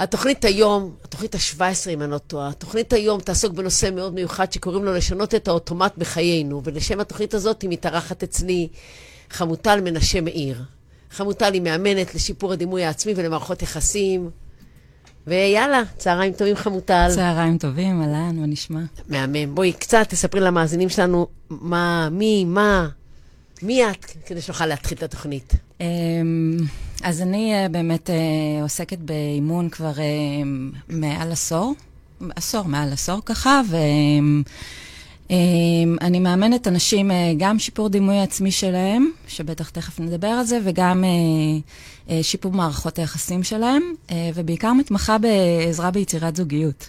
התוכנית היום, התוכנית ה-17, אם אני לא טועה, התוכנית היום תעסוק בנושא מאוד מיוחד שקוראים לו לשנות את האוטומט בחיינו, ולשם התוכנית הזאת היא מתארחת אצלי חמוטל מנשה מאיר. חמוטל היא מאמנת לשיפור הדימוי העצמי ולמערכות יחסים. ויאללה, צהריים טובים חמוטל. צהריים טובים, אהלן, מה נשמע? מהמם. בואי קצת תספרי למאזינים שלנו מה, מי, מה, מי את, כדי שנוכל להתחיל את התוכנית. אמ, אז אני אה, באמת אה, עוסקת באימון כבר אה, מעל עשור, עשור, מעל עשור ככה, ואני מאמנת אנשים גם שיפור דימוי עצמי שלהם, שבטח תכף נדבר על זה, וגם שיפור מערכות היחסים שלהם, ובעיקר מתמחה בעזרה ביצירת זוגיות.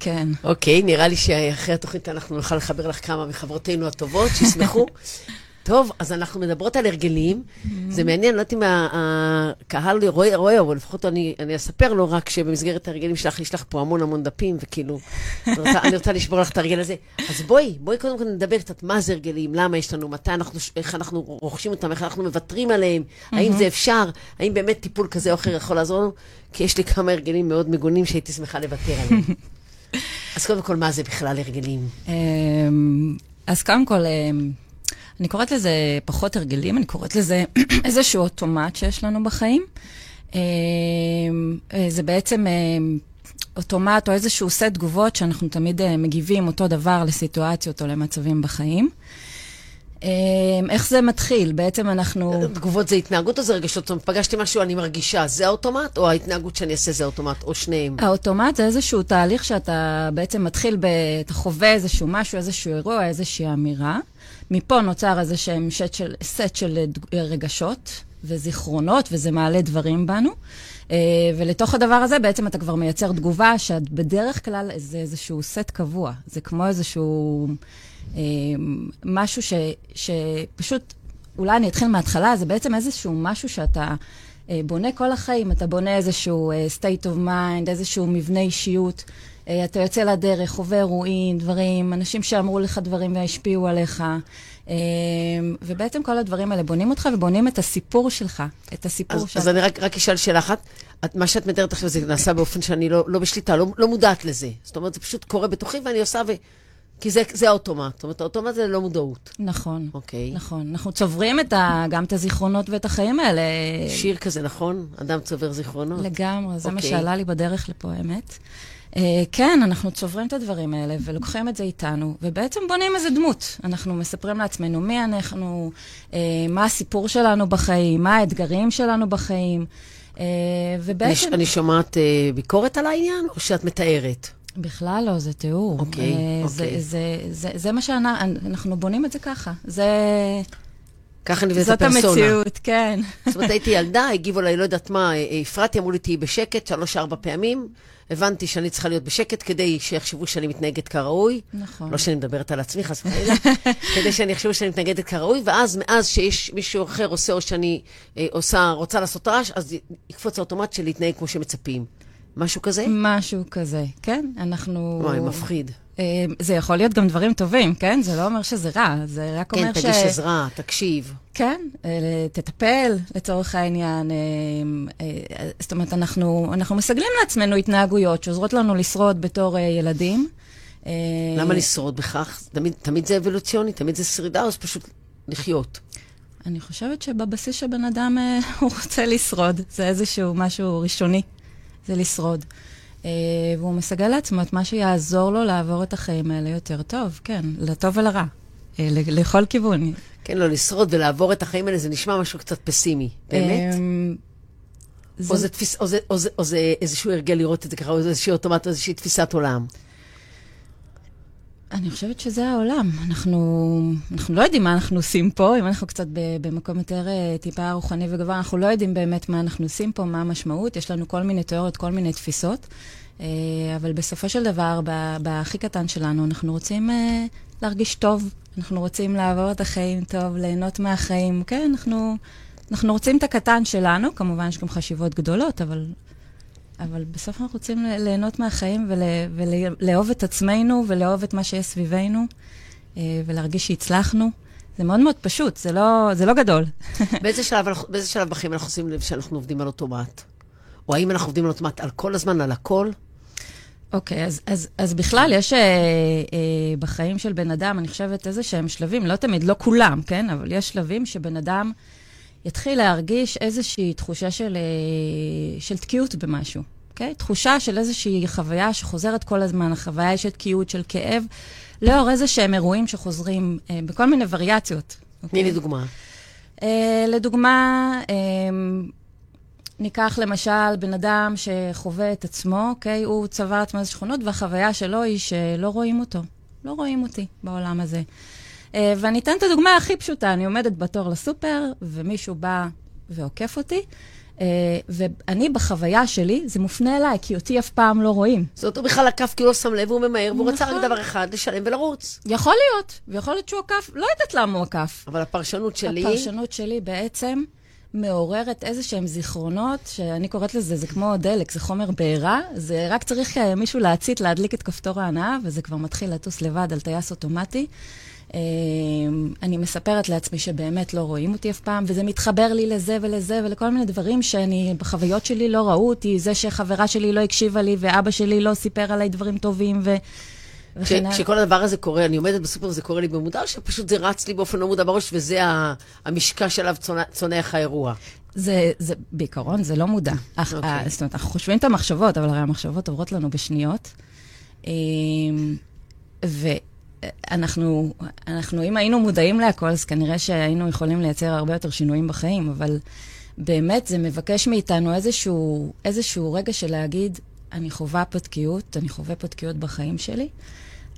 כן. אוקיי, נראה לי שאחרי התוכנית אנחנו נוכל לחבר לך כמה מחברותינו הטובות, שישמחו. טוב, אז אנחנו מדברות על הרגלים. זה מעניין, לא יודעת אם הקהל רואה, רואה, אבל לפחות אני, אני אספר לו רק שבמסגרת ההרגלים שלך, יש לך פה המון המון דפים, וכאילו, אני רוצה, אני רוצה לשבור לך את הרגל הזה. אז בואי, בואי קודם כל נדבר קצת מה זה הרגלים, למה יש לנו, מתי אנחנו, איך אנחנו רוכשים אותם, איך אנחנו מוותרים עליהם, האם זה אפשר, האם באמת טיפול כזה או אחר יכול לעזור לנו, כי יש לי כמה הרגלים מאוד מגונים שהייתי שמחה לוותר עליהם. אז קודם כל, מה זה בכלל הרגלים? אמ, אז קודם כל, אמ, אני קוראת לזה פחות הרגלים, אני קוראת לזה איזשהו אוטומט שיש לנו בחיים. אה, אה, זה בעצם אה, אוטומט או איזשהו סט תגובות שאנחנו תמיד מגיבים אותו דבר לסיטואציות או למצבים בחיים. איך זה מתחיל? בעצם אנחנו... תגובות זה התנהגות או זה רגשות? זאת אומרת, פגשתי משהו, אני מרגישה, זה האוטומט, או ההתנהגות שאני אעשה זה האוטומט, או שניהם? האוטומט זה איזשהו תהליך שאתה בעצם מתחיל, ב... אתה חווה איזשהו משהו, איזשהו אירוע, איזושהי אמירה. מפה נוצר איזה שהם סט של, סט של רגשות וזיכרונות, וזה מעלה דברים בנו. Uh, ולתוך הדבר הזה בעצם אתה כבר מייצר תגובה שאת בדרך כלל זה איזשהו סט קבוע. זה כמו איזשהו משהו ש, שפשוט, אולי אני אתחיל מההתחלה, זה בעצם איזשהו משהו שאתה בונה כל החיים. אתה בונה איזשהו state of mind, איזשהו מבנה אישיות. אה, אתה יוצא לדרך, חווה אירועים, דברים, אנשים שאמרו לך דברים והשפיעו עליך. אה, ובעצם כל הדברים האלה בונים אותך ובונים את הסיפור שלך, את הסיפור שלך. אז אני רק, רק אשאל שאלה אחת. את, מה שאת מתארת עכשיו זה נעשה באופן שאני לא, לא בשליטה, לא, לא מודעת לזה. זאת אומרת, זה פשוט קורה בתוכי ואני עושה ו... כי זה, זה האוטומט. זאת אומרת, האוטומט זה לא מודעות. נכון. אוקיי. נכון. אנחנו צוברים את ה, גם את הזיכרונות ואת החיים האלה. שיר כזה, נכון? אדם צובר זיכרונות. לגמרי, זה אוקיי. מה שעלה לי בדרך לפה, האמת. Uh, כן, אנחנו צוברים את הדברים האלה ולוקחים את זה איתנו, ובעצם בונים איזה דמות. אנחנו מספרים לעצמנו מי אנחנו, uh, מה הסיפור שלנו בחיים, מה האתגרים שלנו בחיים, uh, ובעצם... אני, אני שומעת uh, ביקורת על העניין, או שאת מתארת? בכלל לא, זה תיאור. אוקיי, okay, זה, אוקיי. זה, זה, זה, זה מה שאנחנו בונים את זה ככה. זה... ככה נבנית הפרסונה. זאת המציאות, כן. זאת אומרת, הייתי ילדה, הגיבו לה, לא יודעת מה, הפרעתי, אמרו לי, תהיי בשקט שלוש-ארבע פעמים. הבנתי שאני צריכה להיות בשקט כדי שיחשבו שאני מתנהגת כראוי. נכון. לא שאני מדברת על עצמי, חס וחלילה. כדי שאני יחשבו שאני מתנגדת כראוי, ואז, מאז שיש מישהו אחר עושה, או שאני אה, עושה, רוצה לעשות רעש, אז יקפוץ האוטומט של להתנהג כמו שמצפים. משהו כזה? משהו כזה, כן. אנחנו... וואי, מפחיד. אה, זה יכול להיות גם דברים טובים, כן? זה לא אומר שזה רע, זה רק כן, אומר ש... כן, תגיש עזרה, תקשיב. כן, אה, תטפל לצורך העניין. אה, זאת אומרת, אנחנו, אנחנו מסגלים לעצמנו התנהגויות שעוזרות לנו לשרוד בתור ילדים. למה לשרוד בכך? תמיד, תמיד זה אבולוציוני, תמיד זה שרידה, או זה פשוט לחיות? אני חושבת שבבסיס שבן אדם הוא רוצה לשרוד. זה איזשהו משהו ראשוני, זה לשרוד. Uh, והוא מסגל לעצמו את מה שיעזור לו לעבור את החיים האלה יותר טוב, כן, לטוב ולרע, uh, לכל כיוון. כן, לא, לשרוד ולעבור את החיים האלה, זה נשמע משהו קצת פסימי, באמת? או, זה... זה תפיס, או, זה, או, זה, או זה איזשהו הרגל לראות את זה ככה, או איזושהי אוטומט, או איזושהי תפיסת עולם. אני חושבת שזה העולם. אנחנו, אנחנו לא יודעים מה אנחנו עושים פה, אם אנחנו קצת במקום יותר טיפה רוחני וגבוה, אנחנו לא יודעים באמת מה אנחנו עושים פה, מה המשמעות. יש לנו כל מיני תיאוריות, כל מיני תפיסות. אה, אבל בסופו של דבר, בהכי קטן שלנו, אנחנו רוצים אה, להרגיש טוב, אנחנו רוצים לעבור את החיים טוב, ליהנות מהחיים. כן, אנחנו, אנחנו רוצים את הקטן שלנו, כמובן יש גם חשיבות גדולות, אבל, אבל בסוף אנחנו רוצים ליהנות מהחיים ול, ולאהוב את עצמנו ולאהוב את מה שיש סביבנו, אה, ולהרגיש שהצלחנו. זה מאוד מאוד פשוט, זה לא, זה לא גדול. באיזה שלב, באיזה שלב בחיים אנחנו עושים לב שאנחנו עובדים על אוטומט? או האם אנחנו עובדים על אוטומט על כל הזמן, על הכל? אוקיי, אז, אז, אז בכלל יש אה, אה, בחיים של בן אדם, אני חושבת, איזה שהם שלבים, לא תמיד, לא כולם, כן? אבל יש שלבים שבן אדם יתחיל להרגיש איזושהי תחושה של, אה, של תקיעות במשהו, אוקיי? תחושה של איזושהי חוויה שחוזרת כל הזמן, החוויה של תקיעות, של כאב, לאור איזה שהם אירועים שחוזרים אה, בכל מיני וריאציות. תני אוקיי? לי דוגמה. אה, לדוגמה, אה, ניקח למשל בן אדם שחווה את עצמו, אוקיי? הוא צבר לעצמו איזה שכונות, והחוויה שלו היא שלא רואים אותו. לא רואים אותי בעולם הזה. אה, ואני אתן את הדוגמה הכי פשוטה, אני עומדת בתור לסופר, ומישהו בא ועוקף אותי, אה, ואני בחוויה שלי, זה מופנה אליי, כי אותי אף פעם לא רואים. זאת אומרת, הוא בכלל עקף כי הוא לא שם לב, הוא ממהר, והוא רצה רק נכון. דבר אחד, לשלם ולרוץ. יכול להיות, ויכול להיות שהוא עקף, לא יודעת למה הוא עקף. אבל הפרשנות שלי... הפרשנות שלי בעצם מעוררת איזה שהם זיכרונות, שאני קוראת לזה, זה כמו דלק, זה חומר בעירה, זה רק צריך אה, מישהו להצית, להדליק את כפתור ההנאה, וזה כבר מתחיל לטוס לבד על טייס אוטומטי. אה, אני מספרת לעצמי שבאמת לא רואים אותי אף פעם, וזה מתחבר לי לזה ולזה ולכל מיני דברים שאני, בחוויות שלי לא ראו אותי, זה שחברה שלי לא הקשיבה לי, ואבא שלי לא סיפר עליי דברים טובים, ו... כשכל הדבר הזה קורה, אני עומדת בסופר וזה קורה לי במודע, או שפשוט זה רץ לי באופן לא מודע בראש, וזה המשקע שעליו צונח- האירוע. זה, זה, בעיקרון, זה לא מודע. אך, אוקיי. okay. זאת אומרת, אנחנו חושבים את המחשבות, אבל הרי המחשבות עוברות לנו בשניות. אמ, ואנחנו, אנחנו, אם היינו מודעים להכל, אז כנראה שהיינו יכולים לייצר הרבה יותר שינויים בחיים, אבל באמת זה מבקש מאיתנו איזשהו, איזשהו רגע של להגיד, אני חווה פה תקיעות, אני חווה פה תקיעות בחיים שלי.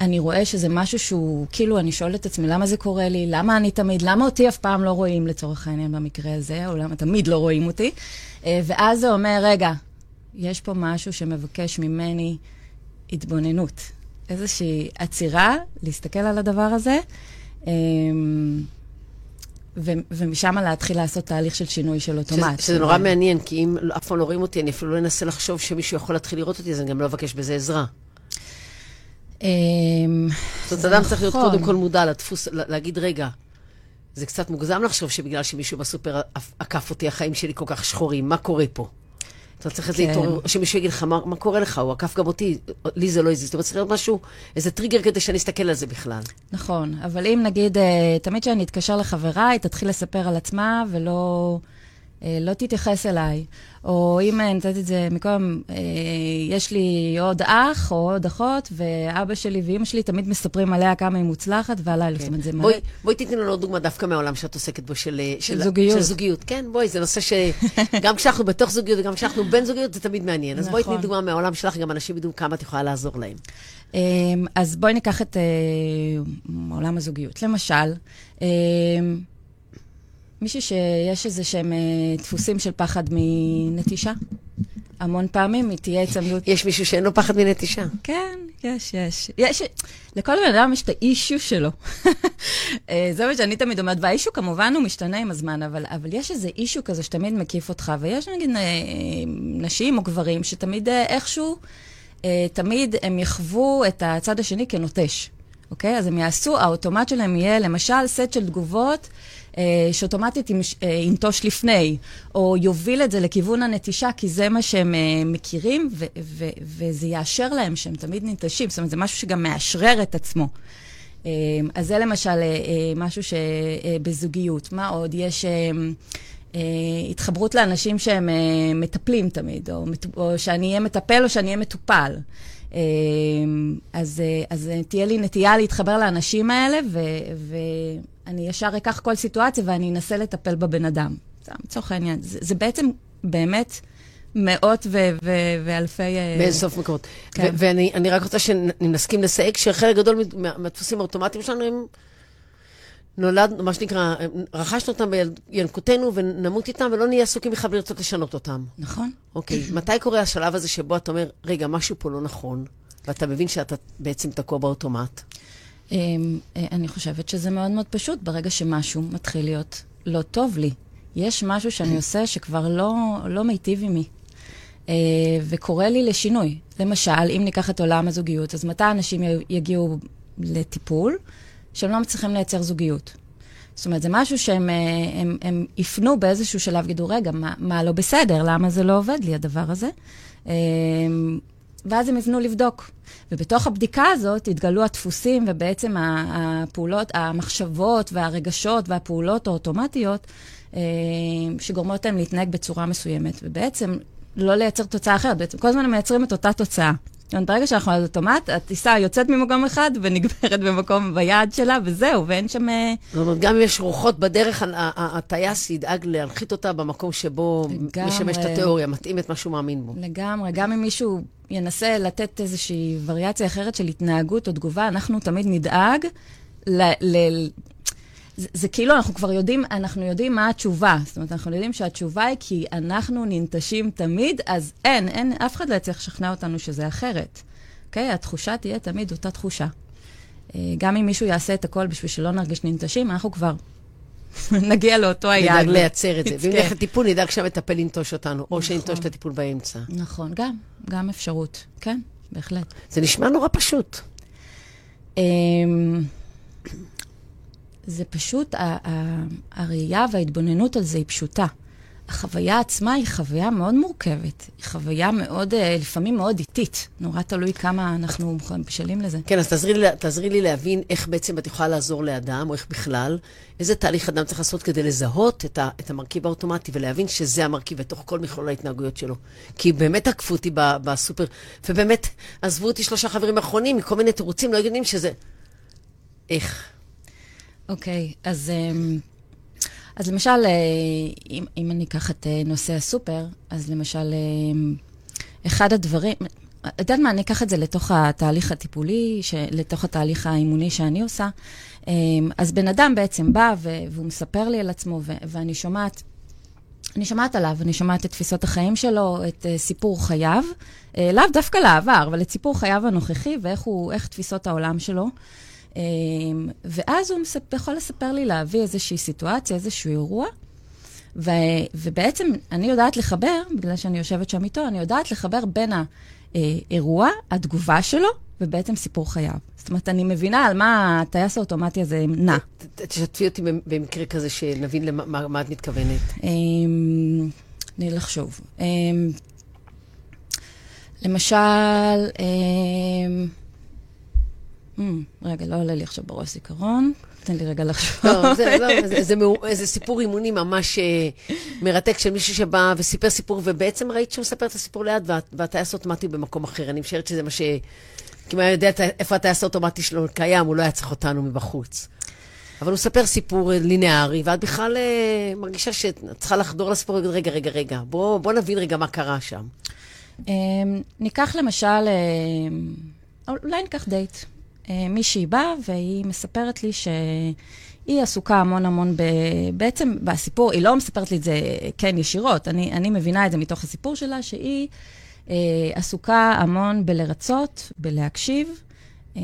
אני רואה שזה משהו שהוא, כאילו, אני שואלת את עצמי, למה זה קורה לי? למה אני תמיד, למה אותי אף פעם לא רואים, לצורך העניין, במקרה הזה, או למה תמיד לא רואים אותי? אה, ואז זה אומר, רגע, יש פה משהו שמבקש ממני התבוננות. איזושהי עצירה, להסתכל על הדבר הזה, אה, ו- ומשם להתחיל לעשות תהליך של שינוי של אוטומט. שזה, שזה נורא מעניין, כי אם אף פעם לא רואים אותי, אני אפילו לא אנסה לחשוב שמישהו יכול להתחיל לראות אותי, אז אני גם לא אבקש בזה עזרה. אה, זאת אומרת, אדם צריך להיות נכון. קודם כל מודע לדפוס, לה- להגיד, רגע, זה קצת מוגזם לחשוב שבגלל שמישהו בסופר עקף אותי, החיים שלי כל כך שחורים, מה קורה פה? אתה צריך איזה כן. התעורר, שמישהו יגיד לך, מה, קורה לך? הוא עקף גם אותי, לי זה לא הזיז. זאת אומרת, צריך להיות משהו, איזה טריגר כדי שאני אסתכל על זה בכלל. נכון, אבל אם נגיד, אה, תמיד כשאני אתקשר לחברה, היא תתחיל לספר על עצמה ולא לא תתייחס אליי. או אם אה, נתתי את זה מקודם, אה, יש לי עוד אח או עוד אחות, ואבא שלי ואימא שלי תמיד מספרים עליה כמה היא מוצלחת ועליי, זאת אומרת, זה מלא. בואי, בואי תתני לנו דוגמה דווקא מהעולם שאת עוסקת בו, של, של זוגיות. של זוגיות. כן, בואי, זה נושא שגם כשאנחנו בתוך זוגיות וגם כשאנחנו בין זוגיות, זה תמיד מעניין. אז בואי תני נכון. דוגמה מהעולם שלך, גם אנשים ידעו כמה את יכולה לעזור להם. אמ, אז בואי ניקח את אה, עולם הזוגיות. למשל, אמ, מישהי שיש איזה שהם אה, דפוסים של פחד מנטישה. המון פעמים היא תהיה הצמדות. יש מישהו שאין לו פחד מנטישה. כן, יש, יש. יש, לכל בן אדם יש את האישו שלו. אה, זה מה שאני תמיד אומרת, והאישו כמובן הוא משתנה עם הזמן, אבל, אבל יש איזה אישו כזה שתמיד מקיף אותך, ויש נגיד אה, נשים או גברים שתמיד איכשהו, תמיד הם יחוו את הצד השני כנוטש, אוקיי? אז הם יעשו, האוטומט שלהם יהיה למשל סט של תגובות. אה, שאוטומטית ינש- אה, ינטוש לפני, או יוביל את זה לכיוון הנטישה, כי זה מה שהם אה, מכירים, ו- ו- וזה יאשר להם שהם תמיד ננטשים. זאת אומרת, זה משהו שגם מאשרר את עצמו. אז זה למשל משהו שבזוגיות. מה עוד? יש התחברות לאנשים שהם מטפלים תמיד, או, או שאני אהיה מטפל או שאני אהיה מטופל. אז, אז תהיה לי נטייה להתחבר לאנשים האלה, ו, ואני ישר אקח כל סיטואציה ואני אנסה לטפל בבן אדם. לצורך העניין. זה, זה בעצם באמת מאות ו, ו, ואלפי... אה, באין סוף מקומות. כן. ו- ואני אני רק רוצה שנסכים לסייג שחלק גדול מה- מהדפוסים האוטומטיים שלנו הם נולד, מה שנקרא, רכשנו אותם בינקותנו ונמות איתם ולא נהיה עסוקים בכלל לרצות לשנות אותם. נכון. אוקיי, מתי קורה השלב הזה שבו אתה אומר, רגע, משהו פה לא נכון, ואתה מבין שאתה בעצם תקוע באוטומט? אמ, אה, אני חושבת שזה מאוד מאוד פשוט, ברגע שמשהו מתחיל להיות לא טוב לי. יש משהו שאני עושה שכבר לא, לא מיטיב עמי, אה, וקורא לי לשינוי. למשל, אם ניקח את עולם הזוגיות, אז מתי אנשים יגיעו לטיפול שהם לא מצליחים לייצר זוגיות? זאת אומרת, זה משהו שהם אה, הם, הם יפנו באיזשהו שלב, יגידו, רגע, מה, מה לא בסדר? למה זה לא עובד לי, הדבר הזה? ואז הם יבנו לבדוק. ובתוך הבדיקה הזאת התגלו הדפוסים, ובעצם הפעולות, המחשבות והרגשות והפעולות האוטומטיות, אה, שגורמות להם להתנהג בצורה מסוימת. ובעצם לא לייצר תוצאה אחרת, בעצם כל הזמן הם מייצרים את אותה תוצאה. אומרת, ברגע שאנחנו על אוטומט, הטיסה יוצאת ממקום אחד ונגמרת במקום ביעד שלה, וזהו, ואין שם... אה, זאת אומרת, גם אם יש רוחות בדרך, הטייס ידאג להנחית אותה במקום שבו משמש את התיאוריה, מתאים את מה שהוא מאמין בו. לגמרי, גם אם מישהו ינסה לתת איזושהי וריאציה אחרת של התנהגות או תגובה, אנחנו תמיד נדאג ל... זה, זה כאילו, אנחנו כבר יודעים, אנחנו יודעים מה התשובה. זאת אומרת, אנחנו יודעים שהתשובה היא כי אנחנו ננטשים תמיד, אז אין, אין, אף אחד לא יצליח לשכנע אותנו שזה אחרת. אוקיי? Okay? התחושה תהיה תמיד אותה תחושה. אה, גם אם מישהו יעשה את הכל בשביל שלא נרגיש ננטשים, אנחנו כבר נגיע לאותו היעד. נדאג לייצר את זה. ואם נלך לטיפול, נדאג שהמטפל ינטוש אותנו, או נכון. את הטיפול באמצע. נכון, גם, גם אפשרות. כן, בהחלט. זה נשמע נורא פשוט. זה פשוט, הראייה וההתבוננות על זה היא פשוטה. החוויה עצמה היא חוויה מאוד מורכבת. היא חוויה מאוד, אה, לפעמים מאוד איטית. נורא תלוי כמה אנחנו בשלים לזה. כן, אז תעזרי תעזרי לי להבין איך בעצם את יכולה לעזור לאדם, או איך בכלל, איזה תהליך אדם צריך לעשות כדי לזהות את, ה, את המרכיב האוטומטי ולהבין שזה המרכיב בתוך כל מכלול ההתנהגויות שלו. כי באמת עקפו אותי בסופר, ובאמת עזבו אותי שלושה חברים אחרונים מכל מיני תירוצים לא הגיוניים שזה... איך? אוקיי, okay, אז, אמ, אז למשל, אה, אם, אם אני אקח את אה, נושא הסופר, אז למשל, אמ, אחד הדברים, את יודעת מה, אני אקח את זה לתוך התהליך הטיפולי, לתוך התהליך האימוני שאני עושה. אמ, אז בן אדם בעצם בא והוא מספר לי על עצמו, ואני שומעת, אני שומעת עליו, אני שומעת את תפיסות החיים שלו, את uh, סיפור חייו, לאו דווקא לעבר, אבל את סיפור חייו הנוכחי ואיך הוא, תפיסות העולם שלו. אמ, ואז הוא מספ... יכול לספר לי, להביא איזושהי סיטואציה, איזשהו אירוע, ו... ובעצם אני יודעת לחבר, בגלל שאני יושבת שם איתו, אני יודעת לחבר בין האירוע, התגובה שלו, ובעצם סיפור חייו. זאת אומרת, אני מבינה על מה הטייס האוטומטי הזה נע. תשתפי אותי במקרה כזה, שנבין למה את מתכוונת. אמ, תני לחשוב. אמ, למשל, Mm, רגע, לא עולה לי עכשיו בראש זיכרון. תן לי רגע לחשוב. לא, זה, לא, זה, זה, זה סיפור אימוני ממש uh, מרתק של מישהו שבא וסיפר סיפור, ובעצם ראית שהוא מספר את הסיפור ליד, וה, והטייס אוטומטי במקום אחר. אני משערת שזה מה ש... כי אם היה יודע איפה הטייס האוטומטי שלו קיים, הוא לא היה צריך אותנו מבחוץ. אבל הוא מספר סיפור לינארי, ואת בכלל uh, מרגישה שאת צריכה לחדור לסיפור, רגע, רגע, רגע, בוא, בוא נבין רגע מה קרה שם. Um, ניקח למשל, אולי ניקח דייט. אה, מישהי באה והיא מספרת לי שהיא עסוקה המון המון ב... בעצם בסיפור, היא לא מספרת לי את זה כן ישירות, אני, אני מבינה את זה מתוך הסיפור שלה, שהיא אה, עסוקה המון בלרצות, בלהקשיב. אה,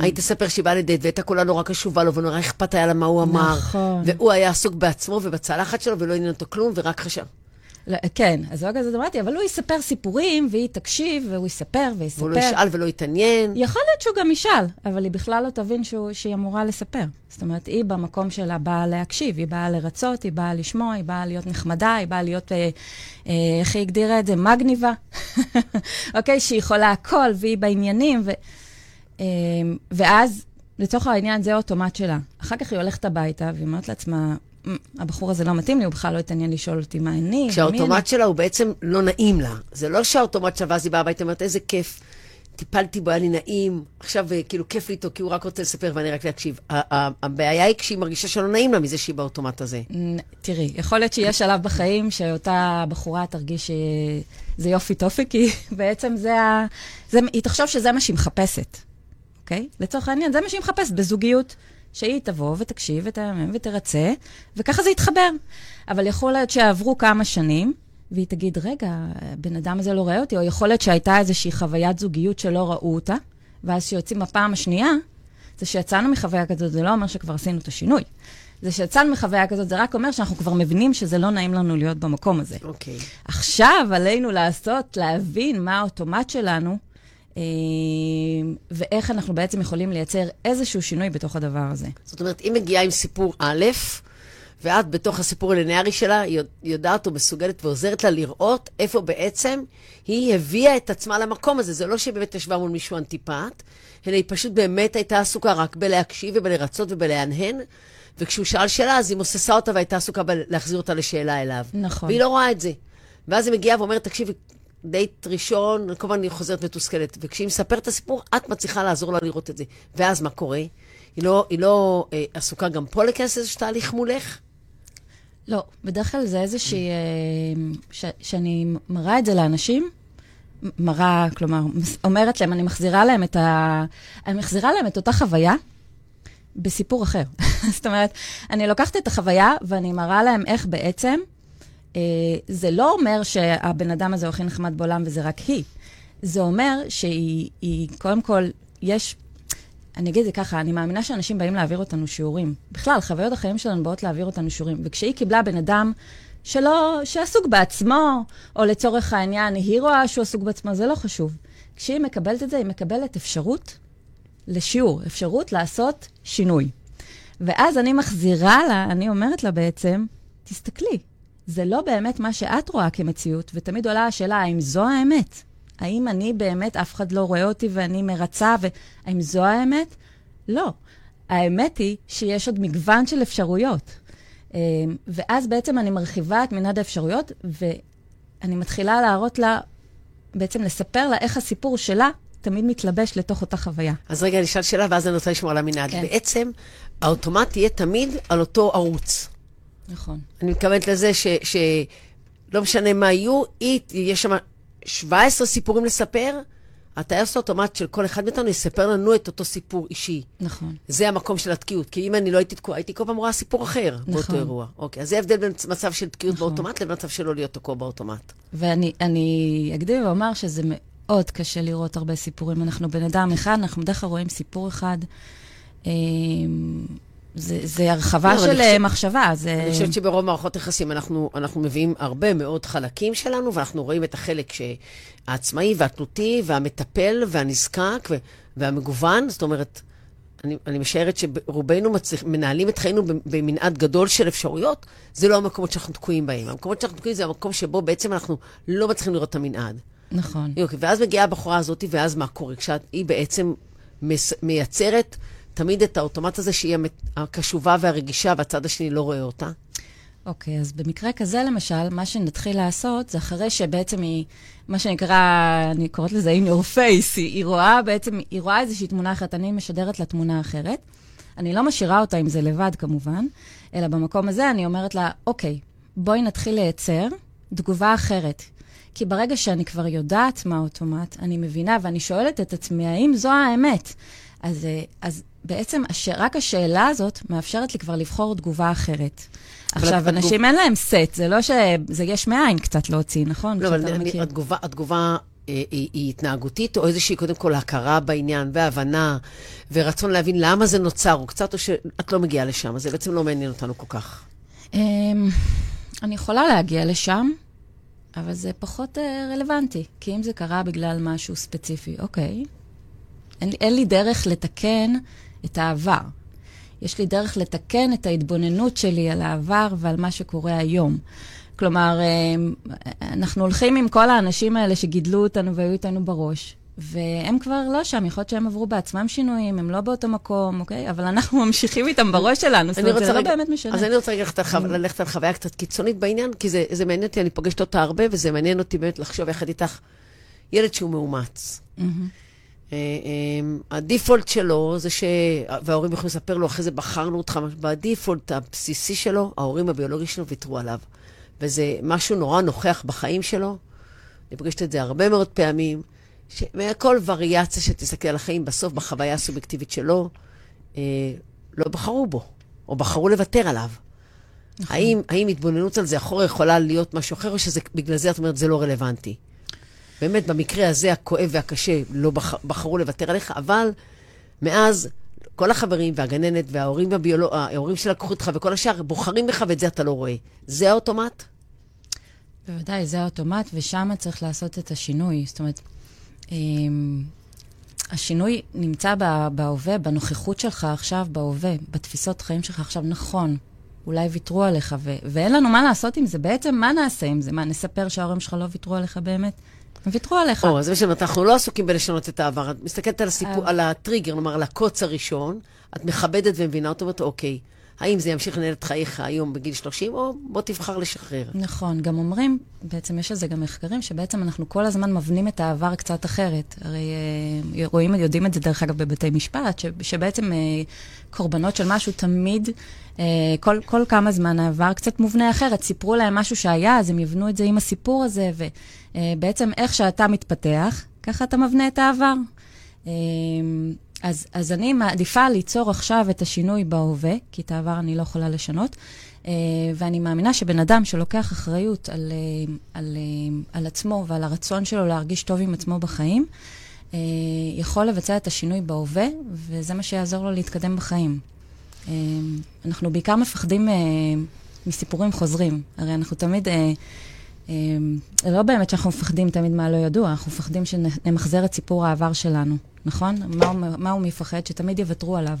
היית תספר שהיא באה לדייט והייתה כולה נורא קשובה לו ונורא אכפת היה לה מה הוא אמר. נכון. והוא היה עסוק בעצמו ובצלחת שלו ולא עניין אותו כלום ורק חשב. לא, כן, אז לא כזה אמרתי, אבל הוא יספר סיפורים, והיא תקשיב, והוא יספר ויספר. והוא לא ישאל ולא יתעניין. יכול להיות שהוא גם ישאל, אבל היא בכלל לא תבין שהוא, שהיא אמורה לספר. זאת אומרת, היא במקום שלה באה להקשיב, היא באה לרצות, היא באה לשמוע, היא באה להיות נחמדה, היא באה להיות, אה, אה, איך היא הגדירה את זה? מגניבה. אוקיי, שהיא יכולה הכל, והיא בעניינים, ו, אה, ואז... לצורך העניין, זה האוטומט שלה. אחר כך היא הולכת הביתה, והיא אומרת לעצמה, הבחור הזה לא מתאים לי, הוא בכלל לא התעניין לשאול אותי מה אני. כשהאוטומט שלה הוא בעצם לא נעים לה. זה לא שהאוטומט שלה, ואז היא באה הביתה ואומרת, איזה כיף. טיפלתי בו, היה לי נעים, עכשיו אה, כאילו כיף לי איתו, כי הוא רק רוצה לספר ואני רק להקשיב. הבעיה היא כשהיא מרגישה שלא נעים לה מזה שהיא באוטומט הזה. תראי, יכול להיות שיש שלב בחיים שאותה בחורה תרגיש שזה יופי טופי, כי בעצם זה ה... זה, היא תחשוב שזה מה שהיא מחפשת, אוקיי? לצורך העניין, זה מה שהיא מחפשת בזוגיות. שהיא תבוא ותקשיב ותאמן ותרצה, וככה זה יתחבר. אבל יכול להיות שעברו כמה שנים, והיא תגיד, רגע, הבן אדם הזה לא רואה אותי, או יכול להיות שהייתה איזושהי חוויית זוגיות שלא ראו אותה, ואז כשיוצאים בפעם השנייה, זה שיצאנו מחוויה כזאת, זה לא אומר שכבר עשינו את השינוי. זה שיצאנו מחוויה כזאת, זה רק אומר שאנחנו כבר מבינים שזה לא נעים לנו להיות במקום הזה. אוקיי. Okay. עכשיו עלינו לעשות, להבין מה האוטומט שלנו, ואיך אנחנו בעצם יכולים לייצר איזשהו שינוי בתוך הדבר הזה. זאת אומרת, היא מגיעה עם סיפור א', ואת בתוך הסיפור הלינארי שלה יודעת או מסוגלת ועוזרת לה לראות איפה בעצם היא הביאה את עצמה למקום הזה. זה לא שהיא באמת ישבה מול מישהו אנטיפט, אלא היא פשוט באמת הייתה עסוקה רק בלהקשיב ובלרצות ובלהנהן. וכשהוא שאל שאלה, אז היא מוססה אותה והייתה עסוקה בלהחזיר אותה לשאלה אליו. נכון. והיא לא רואה את זה. ואז היא מגיעה ואומרת, תקשיבי, דייט ראשון, כמובן אני חוזרת מתוסכלת. וכשהיא מספרת את הסיפור, את מצליחה לעזור לה לראות את זה. ואז מה קורה? היא לא, היא לא אה, עסוקה גם פה להיכנס לאיזשהו תהליך מולך? לא, בדרך כלל זה איזושהי... אה, ש, שאני מראה את זה לאנשים, מראה, כלומר, אומרת להם, אני מחזירה להם את ה... אני מחזירה להם את אותה חוויה בסיפור אחר. זאת אומרת, אני לוקחת את החוויה ואני מראה להם איך בעצם, זה לא אומר שהבן אדם הזה הוא הכי נחמד בעולם וזה רק היא. זה אומר שהיא, קודם כל, יש אני אגיד את זה ככה, אני מאמינה שאנשים באים להעביר אותנו שיעורים. בכלל, חוויות החיים שלנו באות להעביר אותנו שיעורים. וכשהיא קיבלה בן אדם שלא, שעסוק בעצמו, או לצורך העניין, היא רואה שהוא עסוק בעצמו, זה לא חשוב. כשהיא מקבלת את זה, היא מקבלת אפשרות לשיעור, אפשרות לעשות שינוי. ואז אני מחזירה לה, אני אומרת לה בעצם, תסתכלי, זה לא באמת מה שאת רואה כמציאות, ותמיד עולה השאלה, האם זו האמת? האם אני באמת, אף אחד לא רואה אותי ואני מרצה, והאם זו האמת? לא. האמת היא שיש עוד מגוון של אפשרויות. אמ, ואז בעצם אני מרחיבה את מנעד האפשרויות, ואני מתחילה להראות לה, בעצם לספר לה איך הסיפור שלה תמיד מתלבש לתוך אותה חוויה. אז רגע, אני אשאל שאלה, ואז אני רוצה לשמור על המנעד. כן. בעצם, האוטומט יהיה תמיד על אותו ערוץ. נכון. אני מתכוונת לזה ש... ש... לא משנה מה יהיו, היא, יש שם 17 סיפורים לספר, הטייס האוטומט של כל אחד מאיתנו יספר לנו את אותו סיפור אישי. נכון. זה המקום של התקיעות, כי אם אני לא הייתי תקועה, הייתי כל פעם רואה סיפור אחר נכון. באותו אירוע. אוקיי, אז זה ההבדל בין מצב של תקיעות נכון. באוטומט לבין מצב שלא להיות תקוע באוטומט. ואני אקדים ואומר שזה מאוד קשה לראות הרבה סיפורים. אנחנו בן אדם אחד, אנחנו בדרך כלל רואים סיפור אחד. זה, זה הרחבה לא, של חושב, מחשבה. זה... אני חושבת שברוב מערכות יחסים אנחנו, אנחנו מביאים הרבה מאוד חלקים שלנו, ואנחנו רואים את החלק העצמאי והתנותי והמטפל והנזקק והמגוון. זאת אומרת, אני, אני משערת שרובנו מצליח, מנהלים את חיינו במנעד גדול של אפשרויות, זה לא המקומות שאנחנו תקועים בהם. המקומות שאנחנו תקועים זה המקום שבו בעצם אנחנו לא מצליחים לראות את המנעד. נכון. יופי, ואז מגיעה הבחורה הזאת, ואז מה קורה? כשהיא בעצם מייצרת... תמיד את האוטומט הזה שהיא הקשובה והרגישה והצד השני לא רואה אותה? אוקיי, okay, אז במקרה כזה, למשל, מה שנתחיל לעשות זה אחרי שבעצם היא, מה שנקרא, אני קוראת לזה in your face, היא, היא רואה בעצם, היא רואה איזושהי תמונה אחרת, אני משדרת לה תמונה אחרת. אני לא משאירה אותה עם זה לבד, כמובן, אלא במקום הזה אני אומרת לה, אוקיי, בואי נתחיל לייצר תגובה אחרת. כי ברגע שאני כבר יודעת מה האוטומט, אני מבינה ואני שואלת את עצמי, האם זו האמת? אז, אה, אז בעצם הש... רק השאלה הזאת מאפשרת לי כבר לבחור תגובה אחרת. עכשיו, אנשים התגוב... אין להם סט, זה לא שזה יש מאין קצת להוציא, נכון? לא, אבל אני, התגובה, התגובה אה, היא, היא התנהגותית, או איזושהי, קודם כל, הכרה בעניין, והבנה, ורצון להבין למה זה נוצר, או קצת, או שאת לא מגיעה לשם, אז זה בעצם לא מעניין אותנו כל כך. אמ, אני יכולה להגיע לשם, אבל זה פחות אה, רלוונטי, כי אם זה קרה בגלל משהו ספציפי, אוקיי. אין, אין לי דרך לתקן את העבר. יש לי דרך לתקן את ההתבוננות שלי על העבר ועל מה שקורה היום. כלומר, אה, אנחנו הולכים עם כל האנשים האלה שגידלו אותנו והיו איתנו בראש, והם כבר לא שם, יכול להיות שהם עברו בעצמם שינויים, הם לא באותו מקום, אוקיי? אבל אנחנו ממשיכים איתם בראש שלנו, זאת אומרת, זה לא באמת משנה. אז אני רוצה ללכת על, חו... ללכת על חוויה קצת קיצונית בעניין, כי זה, זה מעניין אותי, אני פוגשת אותה הרבה, וזה מעניין אותי באמת לחשוב יחד איתך, ילד שהוא מאומץ. אה, אה, הדיפולט שלו זה ש... וההורים יכולים לספר לו, אחרי זה בחרנו אותך, בדיפולט הבסיסי שלו, ההורים הביולוגיים שלו ויתרו עליו. וזה משהו נורא נוכח בחיים שלו. אני פוגשת את זה הרבה מאוד פעמים. כל וריאציה שתסתכל על החיים, בסוף בחוויה הסובייקטיבית שלו, אה, לא בחרו בו, או בחרו לוותר עליו. נכון. האם, האם התבוננות על זה אחורה יכולה להיות משהו אחר, או שבגלל זה את אומרת, זה לא רלוונטי? באמת, במקרה הזה, הכואב והקשה, לא בח, בחרו לוותר עליך, אבל מאז כל החברים והגננת וההורים הביולוג... ההורים שלקחו אותך וכל השאר בוחרים בך ואת זה אתה לא רואה. זה האוטומט? בוודאי, זה האוטומט, ושם צריך לעשות את השינוי. זאת אומרת, אמ, השינוי נמצא בהווה, בנוכחות שלך עכשיו, בהווה, בתפיסות חיים שלך עכשיו, נכון. אולי ויתרו עליך, ו- ואין לנו מה לעשות עם זה. בעצם, מה נעשה עם זה? מה, נספר שההורים שלך לא ויתרו עליך באמת? הם ויתרו עליך. או, זה מה שאומרת, אנחנו לא עסוקים בלשנות את העבר. את מסתכלת על הסיפור, אה. על הטריגר, נאמר, על הקוץ הראשון, את מכבדת ומבינה אותו, ואומרת, אוקיי, האם זה ימשיך לנהל את חייך היום בגיל 30, או בוא תבחר לשחרר. נכון, גם אומרים, בעצם יש על זה גם מחקרים, שבעצם אנחנו כל הזמן מבנים את העבר קצת אחרת. הרי אה, רואים, יודעים את זה דרך אגב בבתי משפט, ש, שבעצם אה, קורבנות של משהו תמיד, אה, כל, כל כמה זמן העבר קצת מובנה אחרת. סיפרו להם משהו שהיה, אז הם יבנו את זה עם הסיפור הזה, ובעצם איך שאתה מתפתח, ככה אתה מבנה את העבר. אה, אז, אז אני מעדיפה ליצור עכשיו את השינוי בהווה, כי את העבר אני לא יכולה לשנות, uh, ואני מאמינה שבן אדם שלוקח אחריות על, uh, על, uh, על עצמו ועל הרצון שלו להרגיש טוב עם עצמו בחיים, יכול לבצע את השינוי בהווה, וזה מה שיעזור לו להתקדם בחיים. אנחנו בעיקר מפחדים מסיפורים חוזרים. הרי אנחנו תמיד... זה לא באמת שאנחנו מפחדים תמיד מה לא ידוע, אנחנו מפחדים שנמחזר את סיפור העבר שלנו, נכון? מה הוא, מה הוא מפחד? שתמיד יוותרו עליו.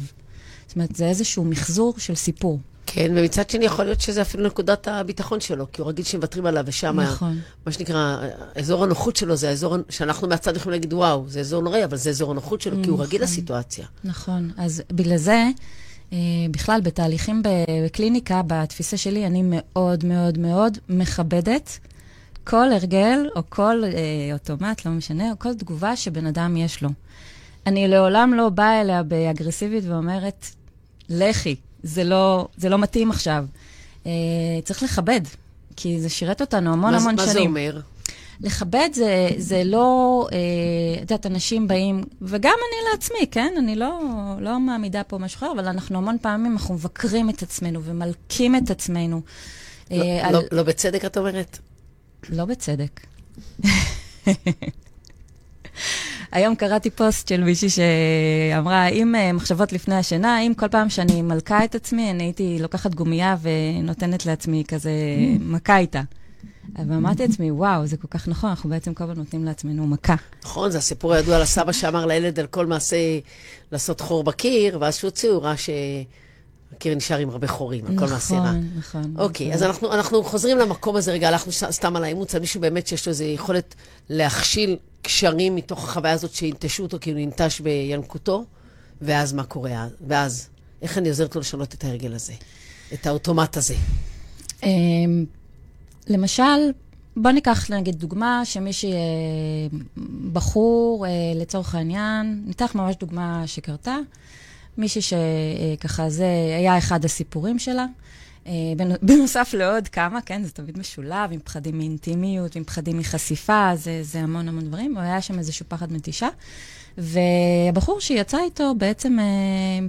זאת אומרת, זה איזשהו מחזור של סיפור. כן, ומצד שני יכול להיות שזה אפילו נקודת הביטחון שלו, כי הוא רגיל שמוותרים עליו, ושם, נכון. מה שנקרא, אזור הנוחות שלו זה האזור שאנחנו מהצד יכולים להגיד, וואו, זה אזור נוראי, אבל זה אזור הנוחות שלו, נכון. כי הוא רגיל נכון. לסיטואציה. נכון, אז בגלל זה, אה, בכלל, בתהליכים בקליניקה, בתפיסה שלי, אני מאוד מאוד מאוד מכבדת כל הרגל, או כל אה, אוטומט, לא משנה, או כל תגובה שבן אדם יש לו. אני לעולם לא באה אליה באגרסיבית ואומרת, לכי, זה לא, זה לא מתאים עכשיו. אה, צריך לכבד, כי זה שירת אותנו המון מה, המון מה שנים. זה אומר? לכבד זה, זה לא, אה, את יודעת, אנשים באים, וגם אני לעצמי, כן? אני לא, לא מעמידה פה משהו אחר, אבל אנחנו המון פעמים, אנחנו מבקרים את עצמנו ומלקים את עצמנו. לא, אה, לא, על- לא בצדק, את אומרת? לא בצדק. היום קראתי פוסט של מישהי שאמרה, אם אה, מחשבות לפני השינה, אם כל פעם שאני מלכה את עצמי, אני הייתי לוקחת גומייה ונותנת לעצמי כזה מכה איתה. ואמרתי לעצמי, וואו, זה כל כך נכון, אנחנו בעצם כל הזמן נותנים לעצמנו מכה. נכון, זה הסיפור הידוע על הסבא שאמר לילד על כל מעשה לעשות חור בקיר, ואז שהוציאו, הוא ראה שהקיר נשאר עם הרבה חורים, על כל מעשה רע. נכון, נכון. אוקיי, נכון. אז אנחנו, אנחנו חוזרים למקום הזה רגע, הלכנו סתם על האימוץ, על מישהו באמת שיש לו איזו יכולת להכשיל קשרים מתוך החוויה הזאת שינטשו אותו, כי הוא ננטש בינקותו, ואז מה קורה? אז? ואז, איך אני עוזרת לו לשנות את ההרגל הזה? את האוטומט הזה. אמ, למשל, בוא ניקח נגיד דוגמה שמישהי, אה, בחור, אה, לצורך העניין, ניתח ממש דוגמה שקרתה, מישהי שככה זה היה אחד הסיפורים שלה. אה, בנ- בנוסף לעוד כמה, כן, זה תמיד משולב, עם פחדים מאינטימיות, עם פחדים מחשיפה, זה, זה המון המון דברים, היה שם איזשהו פחד מתישה. והבחור שיצא איתו, בעצם אה,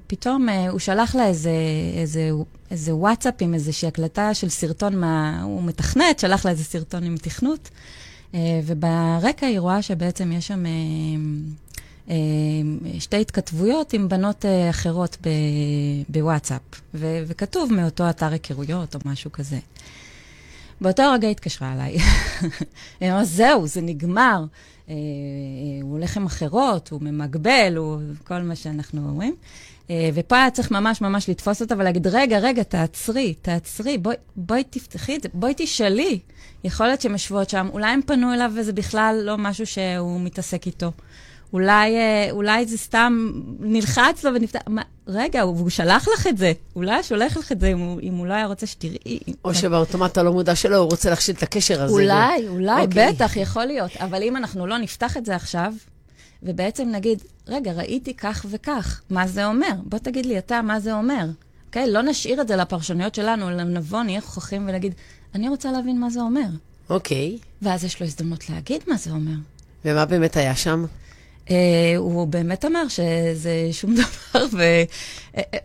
פתאום אה, הוא שלח לה איזה, איזה, איזה וואטסאפ עם איזושהי הקלטה של סרטון, מה, הוא מתכנת, שלח לה איזה סרטון עם תכנות, וברקע היא רואה שבעצם יש שם שתי התכתבויות עם בנות אה, אחרות ב, בוואטסאפ, ו, וכתוב מאותו אתר היכרויות או משהו כזה. באותו רגע התקשרה אליי. היא אמרה, זהו, זה נגמר. אה, אה, הוא הולך עם אחרות, הוא ממגבל, הוא כל מה שאנחנו אומרים. אה, ופה היה צריך ממש ממש לתפוס אותה ולהגיד, רגע, רגע, תעצרי, תעצרי, בואי, בואי תפתחי את זה, בואי תשאלי. יכול להיות שהן יושבות שם, אולי הם פנו אליו וזה בכלל לא משהו שהוא מתעסק איתו. אולי, אה, אולי זה סתם נלחץ לו ונפתח... מה, רגע, הוא, הוא שלח לך את זה. אולי שולח לך את זה אם הוא, אם הוא לא היה רוצה שתראי. או שבאוטומט הלא מודע שלו, הוא רוצה להכשיל את הקשר הזה. אולי, אולי, אוקיי. בטח, יכול להיות. אבל אם אנחנו לא נפתח את זה עכשיו, ובעצם נגיד, רגע, ראיתי כך וכך, מה זה אומר? בוא תגיד לי אתה מה זה אומר. אוקיי? לא נשאיר את זה לפרשנויות שלנו, אלא נבוא, נהיה חוכמים ונגיד, אני רוצה להבין מה זה אומר. אוקיי. ואז יש לו הזדמנות להגיד מה זה אומר. ומה באמת היה שם? אה, הוא באמת אמר שזה שום דבר,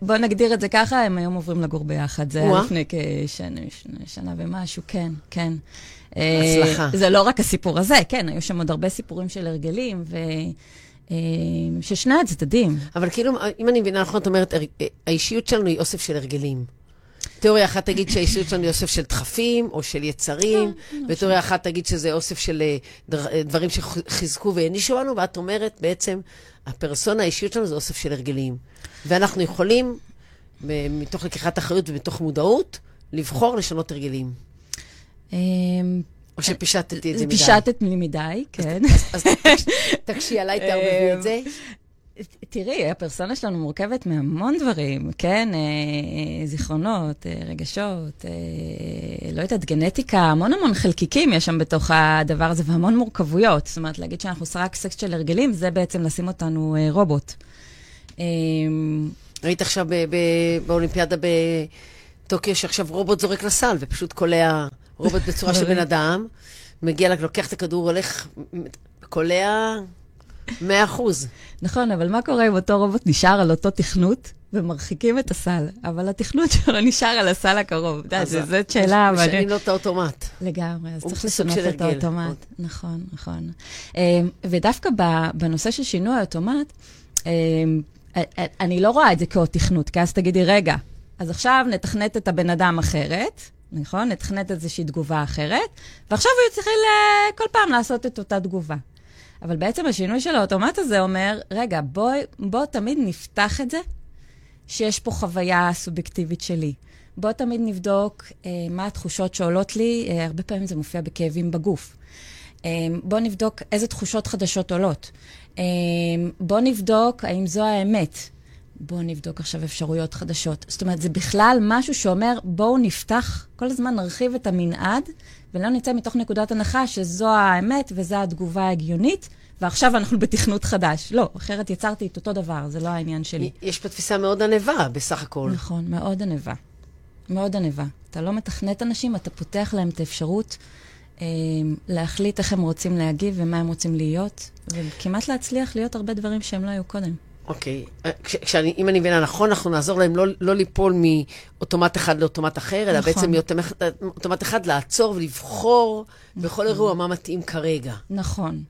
ובוא נגדיר את זה ככה, הם היום עוברים לגור ביחד. זה היה. לפני כשנה שנה, ומשהו, כן, כן. אה, הצלחה. זה לא רק הסיפור הזה, כן, היו שם עוד הרבה סיפורים של הרגלים, ו... אה, של שני הצדדים. אבל כאילו, אם אני מבינה נכון, את אומרת, האישיות שלנו היא אוסף של הרגלים. תיאוריה אחת תגיד שהאישיות שלנו היא אוסף של דחפים או של יצרים, כן, לא ותיאוריה אחת תגיד שזה אוסף של אה, אה, דברים שחיזקו והענישו לנו, ואת אומרת בעצם, הפרסונה, האישיות שלנו זה אוסף של הרגלים. ואנחנו יכולים, ב- מתוך לקיחת אחריות ומתוך מודעות, לבחור לשנות הרגלים. או שפישטתי את זה מדי. פישטת לי מדי, כן. אז תקש- תקשי עליי, תערבבי את זה. תראי, הפרסונה שלנו מורכבת מהמון דברים, כן? אה, זיכרונות, אה, רגשות, אה, לא יודעת, גנטיקה, המון המון חלקיקים יש שם בתוך הדבר הזה, והמון מורכבויות. זאת אומרת, להגיד שאנחנו רק סקס של הרגלים, זה בעצם לשים אותנו אה, רובוט. אה, ראית עכשיו ב- ב- באולימפיאדה בטוקיו, שעכשיו רובוט זורק לסל, ופשוט קולע רובוט בצורה של בן אדם, מגיע, לוקח את הכדור, הולך, קולע 100 אחוז. נכון, אבל מה קורה אם אותו רובוט נשאר על אותו תכנות? ומרחיקים את הסל, אבל התכנות שלו נשאר על הסל הקרוב. אתה יודע, זאת שאלה משנים מעניינת. לו את האוטומט. לגמרי, אז צריך לשנות את. האוטומט. נכון, נכון. אמ, ודווקא בנושא של שינוי האוטומט, אמ, אני לא רואה את זה כעוד תכנות, כי אז תגידי, רגע, אז עכשיו נתכנת את הבן אדם אחרת, נכון? נתכנת איזושהי תגובה אחרת, ועכשיו הוא אה, כל פעם לעשות את אותה תגובה. אבל בעצם השינוי של האוטומט הזה אומר, רגע, בוא, בוא תמיד נפתח את זה, שיש פה חוויה סובייקטיבית שלי. בוא תמיד נבדוק אה, מה התחושות שעולות לי, אה, הרבה פעמים זה מופיע בכאבים בגוף. אה, בוא נבדוק איזה תחושות חדשות עולות. אה, בוא נבדוק האם זו האמת. בואו נבדוק עכשיו אפשרויות חדשות. זאת אומרת, זה בכלל משהו שאומר, בואו נפתח, כל הזמן נרחיב את המנעד, ולא נצא מתוך נקודת הנחה שזו האמת וזו התגובה ההגיונית, ועכשיו אנחנו בתכנות חדש. לא, אחרת יצרתי את אותו דבר, זה לא העניין שלי. יש פה תפיסה מאוד ענווה, בסך הכל. נכון, מאוד ענווה. מאוד ענווה. אתה לא מתכנת אנשים, אתה פותח להם את האפשרות אה, להחליט איך הם רוצים להגיב ומה הם רוצים להיות, וכמעט להצליח להיות הרבה דברים שהם לא היו קודם. אוקיי. אה, כש- כשאני, אם אני מבינה נכון, אנחנו נעזור להם לא, לא ליפול מאוטומט אחד לאוטומט אחר, אלא נכון. בעצם מאוטומט אחד לעצור ולבחור בכל אירוע מה מתאים כרגע. נכון,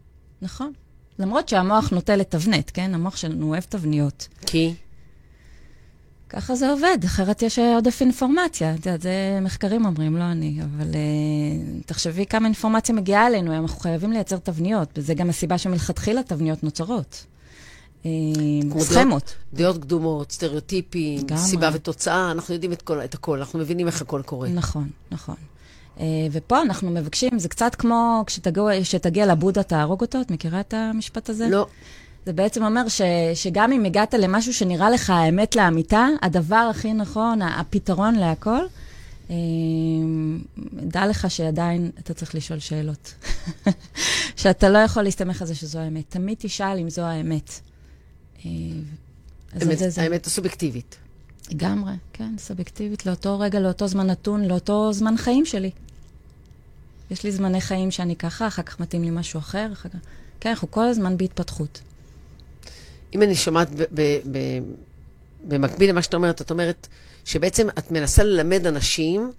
נכון. למרות שהמוח נוטה לתבנת, כן? המוח שלנו אוהב תבניות. כי? ככה זה עובד, אחרת יש עודף אינפורמציה. את יודעת, זה מחקרים אומרים, לא אני, אבל uh, תחשבי כמה אינפורמציה מגיעה אלינו, אנחנו חייבים לייצר תבניות, וזה גם הסיבה שמלכתחילה תבניות נוצרות. אה, כמו סכמות. דעות קדומות, סטריאוטיפים. סיבה ותוצאה, אנחנו יודעים את, כל, את הכל, אנחנו מבינים איך הכל קורה. נכון, נכון. Uh, ופה אנחנו מבקשים, זה קצת כמו כשתגיע, לבודה תהרוג אותו, את מכירה את המשפט הזה? לא, זה בעצם אומר ש, שגם אם הגעת למשהו שנראה לך האמת לאמיתה, הדבר הכי נכון, הפתרון להכל, אה, דע לך שעדיין אתה צריך לשאול שאלות. שאתה לא יכול להסתמך על זה שזו האמת. תמיד תשאל אם זו האמת. האמת, זה, האמת הסובייקטיבית. לגמרי, כן, סובייקטיבית, לאותו רגע, לאותו זמן נתון, לאותו זמן חיים שלי. יש לי זמני חיים שאני ככה, אחר כך מתאים לי משהו אחר, אחר כך... כן, אנחנו כל הזמן בהתפתחות. אם אני שומעת ב- ב- ב- במקביל למה שאת אומרת, את אומרת שבעצם את מנסה ללמד אנשים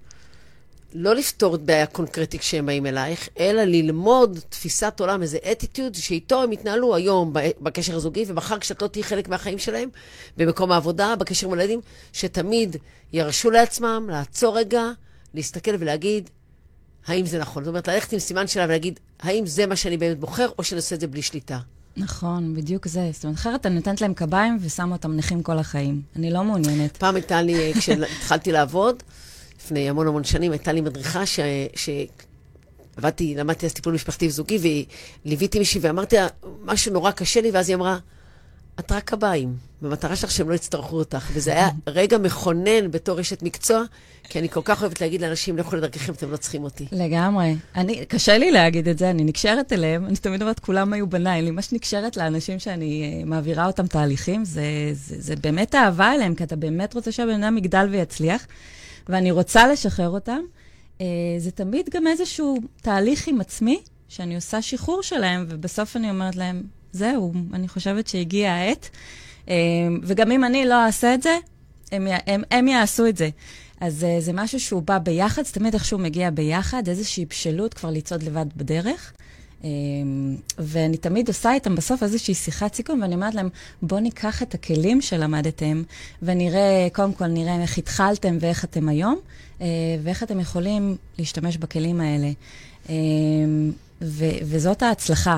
לא לפתור את בעיה קונקרטית כשהם באים אלייך, אלא ללמוד תפיסת עולם, איזה אטיטיוד שאיתו הם יתנהלו היום בקשר הזוגי, ומחר כשאת לא תהיי חלק מהחיים שלהם, במקום העבודה, בקשר עם הילדים, שתמיד ירשו לעצמם לעצור רגע, להסתכל ולהגיד, האם זה נכון? זאת אומרת, ללכת עם סימן שאלה ולהגיד, האם זה מה שאני באמת בוחר, או שאני עושה את זה בלי שליטה. נכון, בדיוק זה. זאת אומרת, אחרת אני נותנת להם קביים ושמה אותם נכים כל החיים. אני לא מעוניינת. פעם הייתה לי, כשהתחלתי לעבוד, לפני המון המון שנים, הייתה לי מדריכה ש... ש... עבדתי, למדתי אז טיפול משפחתי וזוגי, וליוויתי מישהי ואמרתי לה, משהו נורא קשה לי, ואז היא אמרה, את רק קביים, במטרה שלך שהם לא יצטרכו אותך. וזה היה רגע מכונן בתור אשת מקצוע, כי אני כל כך אוהבת להגיד לאנשים, לכו לדרככם, אתם לא צריכים אותי. לגמרי. אני, קשה לי להגיד את זה, אני נקשרת אליהם, אני תמיד אומרת, כולם היו בניי. אני ממש נקשרת לאנשים שאני uh, מעבירה אותם תהליכים, זה, זה, זה באמת אהבה אליהם, כי אתה באמת רוצה שהבן אדם יגדל ויצליח, ואני רוצה לשחרר אותם. Uh, זה תמיד גם איזשהו תהליך עם עצמי, שאני עושה שחרור שלהם, ובסוף אני אומרת להם, זהו, אני חושבת שהגיעה העת. Uh, וגם אם אני לא אעשה את זה, הם, הם, הם יעשו את זה. אז uh, זה משהו שהוא בא ביחד, זה תמיד איכשהו מגיע ביחד, איזושהי בשלות כבר לצעוד לבד בדרך. Uh, ואני תמיד עושה איתם בסוף איזושהי שיחת סיכום, ואני אומרת להם, בואו ניקח את הכלים שלמדתם, ונראה, קודם כל נראה איך התחלתם ואיך אתם היום, ואיך אתם יכולים להשתמש בכלים האלה. ו- וזאת ההצלחה.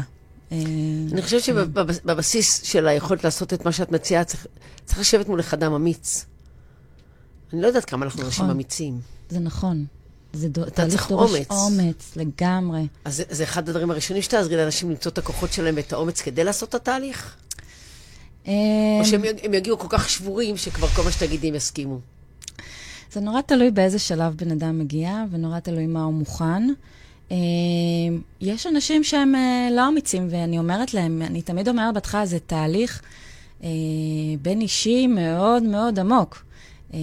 אני חושבת שבבסיס של היכולת לעשות את מה שאת מציעה, צריך, צריך לשבת מול אחד אדם אמיץ. אני לא יודעת כמה אנחנו נכון. אנשים אמיצים. זה נכון. זה דו, תהליך דורש אומץ. אומץ, לגמרי. אז זה, זה אחד הדברים הראשונים שתעזרי לאנשים למצוא את הכוחות שלהם ואת האומץ כדי לעשות את התהליך? או אמ, שהם יגיעו כל כך שבורים שכבר כל מה שתגידי הם יסכימו? זה נורא תלוי באיזה שלב בן אדם מגיע, ונורא תלוי מה הוא מוכן. אמ, יש אנשים שהם אה, לא אמיצים, ואני אומרת להם, אני תמיד אומרת בהתחלה, זה תהליך אה, בין אישי מאוד מאוד עמוק. אה,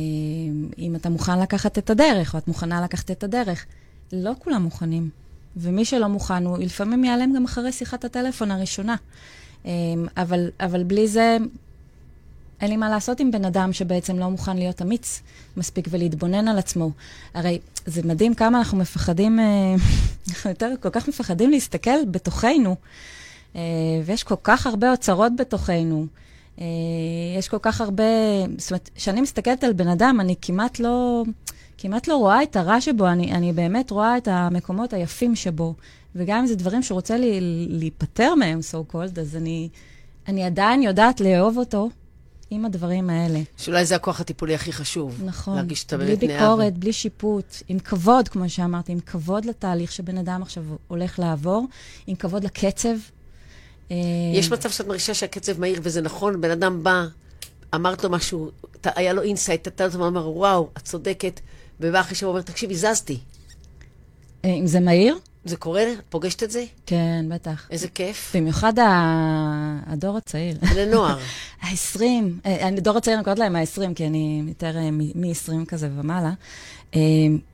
אם אתה מוכן לקחת את הדרך, או את מוכנה לקחת את הדרך. לא כולם מוכנים. ומי שלא מוכן, הוא לפעמים ייעלם גם אחרי שיחת הטלפון הראשונה. אה, אבל, אבל בלי זה, אין לי מה לעשות עם בן אדם שבעצם לא מוכן להיות אמיץ מספיק ולהתבונן על עצמו. הרי זה מדהים כמה אנחנו מפחדים, אה, אנחנו יותר כל כך מפחדים להסתכל בתוכנו, ויש כל כך הרבה אוצרות בתוכנו. אה, יש כל כך הרבה, זאת אומרת, כשאני מסתכלת על בן אדם, אני כמעט לא, כמעט לא רואה את הרע שבו, אני, אני באמת רואה את המקומות היפים שבו. וגם אם זה דברים שרוצה לי, להיפטר מהם, so called, אז אני, אני עדיין יודעת לאהוב אותו עם הדברים האלה. שאולי זה הכוח הטיפולי הכי חשוב. נכון. להרגיש שאתה באמת בלי ביקורת, בלי שיפוט, עם כבוד, כמו שאמרתי, עם כבוד לתהליך שבן אדם עכשיו הולך לעבור, עם כבוד לקצב יש מצב שאת מרגישה שהקצב מהיר, וזה נכון, בן אדם בא, אמרת לו משהו, היה לו insight, אתה יודע, אמר, וואו, את צודקת, ובא אחרי שהוא אומר, תקשיבי, זזתי. אה, אם זה מהיר? זה קורה? פוגשת את זה? כן, בטח. איזה כיף. במיוחד הדור הצעיר. לנוער. ה-20, הדור הצעיר, אני קוראת להם ה-20, כי אני יותר אה, מ-20 כזה ומעלה.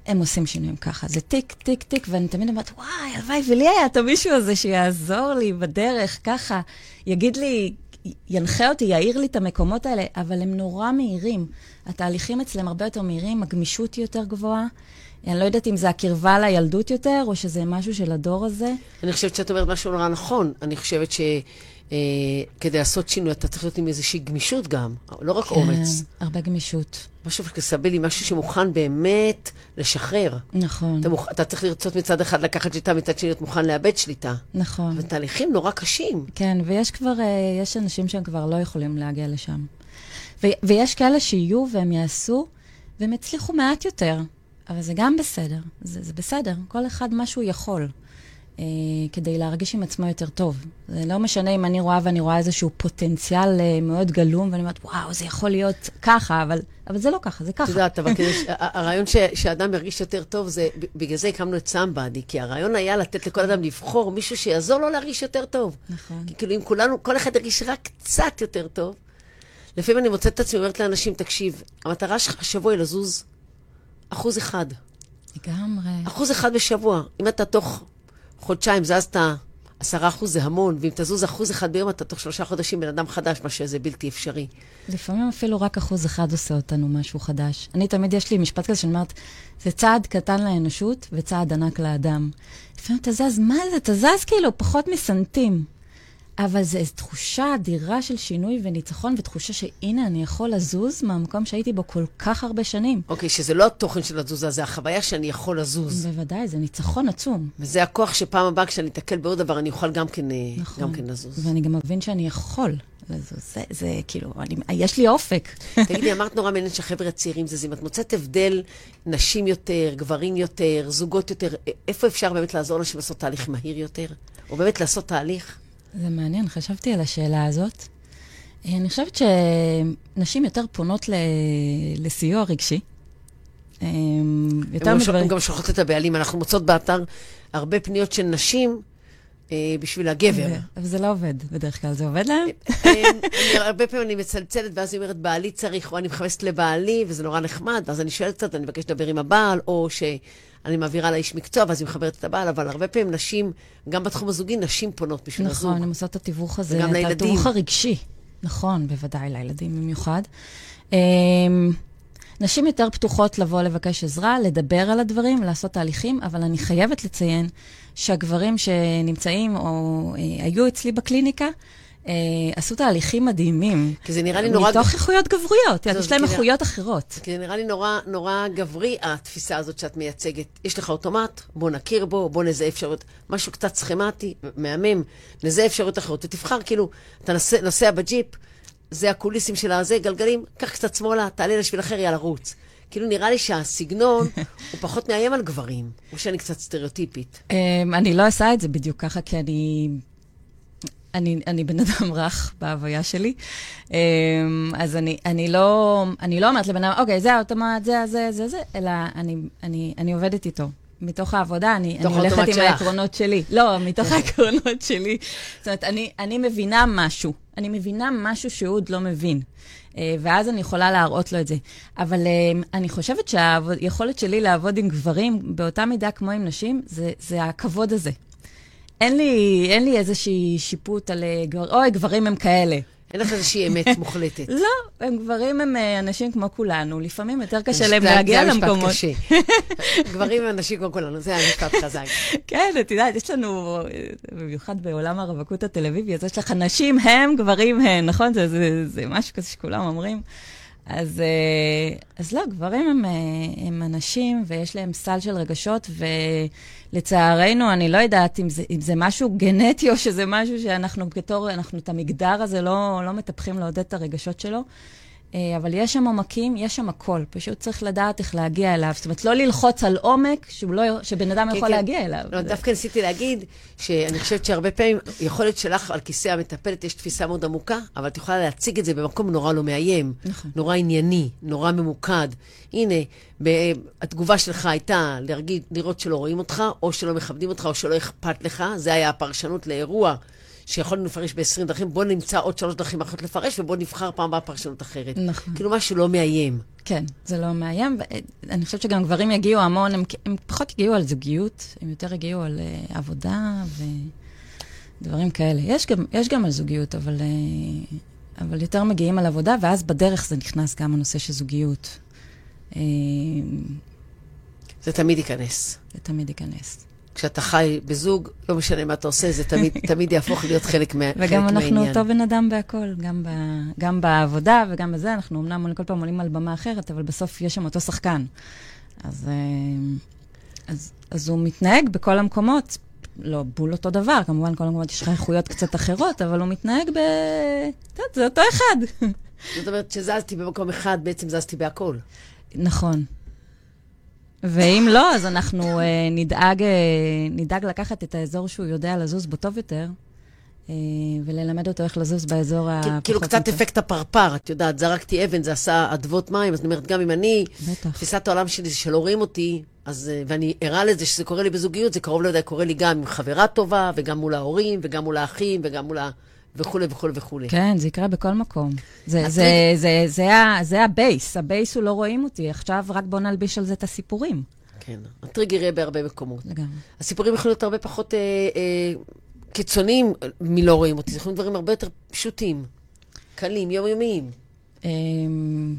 הם עושים שינויים ככה. זה טיק, טיק, טיק, ואני תמיד אומרת, וואי, הלוואי ולי היה את המישהו הזה שיעזור לי בדרך, ככה, יגיד לי, ינחה אותי, יאיר לי את המקומות האלה, אבל הם נורא מהירים. התהליכים אצלם הרבה יותר מהירים, הגמישות היא יותר גבוהה. אני לא יודעת אם זה הקרבה לילדות יותר, או שזה משהו של הדור הזה. אני חושבת שאת אומרת משהו נורא נכון. אני חושבת ש... אה, לעשות שינוי, אתה צריך להיות עם איזושהי גמישות גם, לא רק כן, אומץ. כן, הרבה גמישות. משהו סבילי, משהו שמוכן באמת לשחרר. נכון. אתה, מוכ... אתה צריך לרצות מצד אחד לקחת שליטה, מצד שני להיות מוכן לאבד שליטה. נכון. ותהליכים נורא קשים. כן, ויש כבר, אה, יש אנשים שהם כבר לא יכולים להגיע לשם. ו... ויש כאלה שיהיו והם יעשו, והם יצליחו מעט יותר. אבל זה גם בסדר, זה, זה בסדר, כל אחד מה שהוא יכול. אה, כדי להרגיש עם עצמו יותר טוב. זה לא משנה אם אני רואה ואני רואה איזשהו פוטנציאל אה, מאוד גלום, ואני אומרת, וואו, זה יכול להיות ככה, אבל, אבל זה לא ככה, זה ככה. את יודעת, אבל כדי, הרעיון ש, שאדם ירגיש יותר טוב, זה, בגלל זה הקמנו את סמבאדי, כי הרעיון היה לתת לכל אדם לבחור מישהו שיעזור לו להרגיש יותר טוב. נכון. כי כאילו, אם כולנו, כל אחד ירגיש רק קצת יותר טוב, לפעמים אני מוצאת את עצמי, אומרת לאנשים, תקשיב, המטרה שלך השבוע היא לזוז אחוז אחד. לגמרי. אחוז אחד בשבוע. אם אתה תוך חודשיים זזת עשרה אחוז זה המון, ואם תזוז אחוז אחד ביום, אתה תוך שלושה חודשים בן אדם חדש, מה שזה בלתי אפשרי. לפעמים אפילו רק אחוז אחד עושה אותנו משהו חדש. אני תמיד, יש לי משפט כזה שאני אומרת, זה צעד קטן לאנושות וצעד ענק לאדם. לפעמים אתה זז, מה זה? אתה זז כאילו פחות מסנטים. אבל זו תחושה אדירה של שינוי וניצחון, ותחושה שהנה, אני יכול לזוז מהמקום שהייתי בו כל כך הרבה שנים. אוקיי, okay, שזה לא התוכן של התזוזה, זה החוויה שאני יכול לזוז. בוודאי, זה ניצחון עצום. וזה הכוח שפעם הבאה, כשאני אתקל בעוד דבר, אני אוכל גם כן, אה, נכון. גם כן לזוז. ואני גם מבין שאני יכול לזוז. זה, זה כאילו, אני, יש לי אופק. תגידי, אמרת נורא מעניין שהחבר'ה הצעירים זזים. את מוצאת הבדל נשים יותר, גברים יותר, זוגות יותר? איפה אפשר באמת לעזור נשים לעשות תהליך מהיר יותר? או באמת לעשות תהליך? זה מעניין, חשבתי על השאלה הזאת. אני חושבת שנשים יותר פונות ל... לסיוע רגשי. יותר מדברים... הן גם שולחות את הבעלים. אנחנו מוצאות באתר הרבה פניות של נשים אה, בשביל הגבר. אבל זה לא עובד בדרך כלל, זה עובד להם? הרבה פעמים אני מצלצלת, ואז היא אומרת, בעלי צריך, או אני מחפשת לבעלי, וזה נורא נחמד, ואז אני שואלת קצת, אני מבקשת לדבר עם הבעל, או ש... אני מעבירה לאיש מקצוע, ואז היא מחברת את הבעל, אבל הרבה פעמים נשים, גם בתחום הזוגי, נשים פונות בשביל נכון, הזוג. נכון, הן עושות את התיווך הזה. וגם לילדים. את התיווך הרגשי. נכון, בוודאי, לילדים במיוחד. אמ, נשים יותר פתוחות לבוא לבקש עזרה, לדבר על הדברים, לעשות תהליכים, אבל אני חייבת לציין שהגברים שנמצאים או אה, היו אצלי בקליניקה, עשו תהליכים מדהימים. כי זה נראה לי נורא... מתוך איכויות גבריות, זהו, יש להם איכויות אחרות. כי זה נראה לי נורא, נורא גברי, התפיסה הזאת שאת מייצגת. יש לך אוטומט, בוא נכיר בו, בוא נזהה אפשרויות, משהו קצת סכמטי, מהמם, נזהה אפשרויות אחרות, ותבחר, כאילו, אתה נוסע, נוסע בג'יפ, זה הקוליסים של הזה, גלגלים, קח קצת שמאלה, תעלה לשביל אחר, יאללה, רוץ. כאילו, נראה לי שהסגנון הוא פחות מאיים על גברים, או שאני קצת סטריאוטיפית. אמ, אני לא עושה את זה בדיוק ככה, כי אני... אני, אני בן אדם רך בהוויה שלי, אמ, אז אני, אני, לא, אני לא אומרת לבן אדם, אוקיי, זה האוטומט, זה, זה, זה, זה, אלא אני, אני, אני עובדת איתו. מתוך העבודה, אני, אני הולכת עם שלך. העקרונות שלי. לא, מתוך העקרונות שלי. זאת אומרת, אני, אני מבינה משהו. אני מבינה משהו שהוא עוד לא מבין. אה, ואז אני יכולה להראות לו את זה. אבל אה, אני חושבת שהיכולת שלי לעבוד עם גברים באותה מידה כמו עם נשים, זה, זה הכבוד הזה. אין לי, אין לי איזושהי שיפוט על אה, גבר, אוי, גברים הם כאלה. אין לך איזושהי אמת מוחלטת. לא, הם גברים הם אה, אנשים כמו כולנו, לפעמים יותר קשה זה- להם זה להגיע המשפט למקומות. קשה. גברים ואנשים כמו כולנו, זה המשפט חזק. כן, את יודעת, יש לנו, אה, במיוחד בעולם הרווקות התל אביבי, אז יש לך נשים הם, גברים הן, נכון? זה, זה, זה משהו כזה שכולם אומרים. אז, אז לא, גברים הם, הם אנשים ויש להם סל של רגשות, ולצערנו, אני לא יודעת אם זה, אם זה משהו גנטי או שזה משהו שאנחנו בתור, אנחנו את המגדר הזה לא, לא מטפחים לעודד את הרגשות שלו. אה, אבל יש שם עומקים, יש שם הכל. פשוט צריך לדעת איך להגיע אליו. זאת אומרת, לא ללחוץ על עומק לא, שבן אדם כן, יכול כן. להגיע אליו. לא, זה- דווקא ניסיתי להגיד שאני חושבת שהרבה פעמים, יכולת שלך על כיסא המטפלת יש תפיסה מאוד עמוקה, אבל את יכולה להציג את זה במקום נורא לא מאיים. נכון. נורא ענייני, נורא ממוקד. הנה, ב- התגובה שלך הייתה להרגיד, לראות שלא רואים אותך, או שלא מכבדים אותך, או שלא אכפת לך. זה היה הפרשנות לאירוע שיכולנו לפרש ב-20 דרכים. בוא נמצא עוד שלוש דרכים אחרות לפרש, ובוא נבחר פעם הבאה פרשנות אחרת. נכון. כאילו משהו לא מאיים. כן, זה לא מאיים. אני חושבת שגם גברים יגיעו המון, הם, הם פחות יגיעו על זוגיות, הם יותר יגיעו על uh, עבודה ודברים כאלה. יש גם, יש גם על זוגיות, אבל, uh, אבל יותר מגיעים על עבודה, ואז בדרך זה נכנס גם הנושא של זוגיות. Uh, זה תמיד ייכנס. זה תמיד ייכנס. כשאתה חי בזוג, לא משנה מה אתה עושה, זה תמיד, תמיד יהפוך להיות חלק, מה, חלק וגם אנחנו מהעניין. אותו בן אדם בהכל, גם, ב, גם בעבודה וגם בזה, אנחנו אמנם כל פעם עולים על במה אחרת, אבל בסוף יש שם אותו שחקן. אז, אה, אז, אז הוא מתנהג בכל המקומות, לא בול אותו דבר, כמובן כל המקומות יש לך איכויות קצת אחרות, אבל הוא מתנהג ב... את יודעת, זה אותו אחד. זאת אומרת, כשזזתי במקום אחד, בעצם זזתי בהכל. נכון. ואם לא, אז אנחנו אה, נדאג, אה, נדאג לקחת את האזור שהוא יודע לזוז בו טוב יותר, אה, וללמד אותו איך לזוז באזור הפחות כאילו- כאילו קצת טוב. אפקט הפרפר, את יודעת, זרקתי אבן, זה עשה אדוות מים, אז אני אומרת, גם אם אני, בטח. תפיסת העולם שלי זה שלא רואים אותי, אז, אה, ואני ערה לזה שזה קורה לי בזוגיות, זה קרוב לידי, קורה לי גם עם חברה טובה, וגם מול ההורים, וגם מול האחים, וגם מול ה... וכולי וכולי וכולי. כן, זה יקרה בכל מקום. זה, הטריג- זה, זה, זה, ה- זה ה base, ה base הוא לא רואים אותי, עכשיו רק בוא נלביש על זה את הסיפורים. כן. הטריגר יהיה בהרבה מקומות. לגמרי. הסיפורים יכולים להיות הרבה פחות אה, אה, קיצוניים מלא רואים אותי, זה יכולים להיות דברים הרבה יותר פשוטים, קלים, יומיומיים. אמ,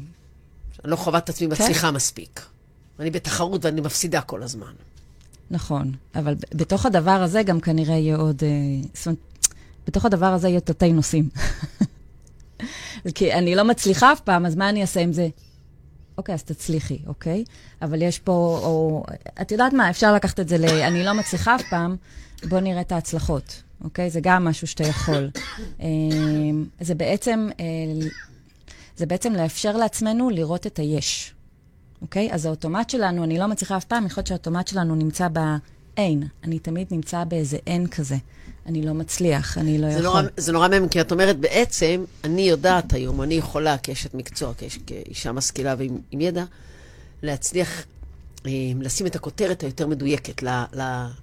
אני לא חווה את עצמי כן. מצליחה מספיק. אני בתחרות ואני מפסידה כל הזמן. נכון, אבל בתוך הדבר הזה גם כנראה יהיה עוד... אה, זאת אומרת, בתוך הדבר הזה יהיו תתי נושאים. כי אני לא מצליחה אף פעם, אז מה אני אעשה עם זה? אוקיי, אז תצליחי, אוקיי? אבל יש פה, או... את יודעת מה, אפשר לקחת את זה ל... אני לא מצליחה אף פעם, בוא נראה את ההצלחות, אוקיי? זה גם משהו שאתה יכול. אמ, זה בעצם, אה, זה בעצם לאפשר לעצמנו לראות את היש, אוקיי? אז האוטומט שלנו, אני לא מצליחה אף פעם, יכול להיות שהאוטומט שלנו נמצא באין. אני תמיד נמצא באיזה אין כזה. אני לא מצליח, אני לא זה יכול. נורא, זה נורא מהם, כי את אומרת, בעצם, אני יודעת היום, אני יכולה כאשת מקצוע, כאש, כאישה משכילה ועם עם ידע, להצליח אה, לשים את הכותרת היותר מדויקת ל-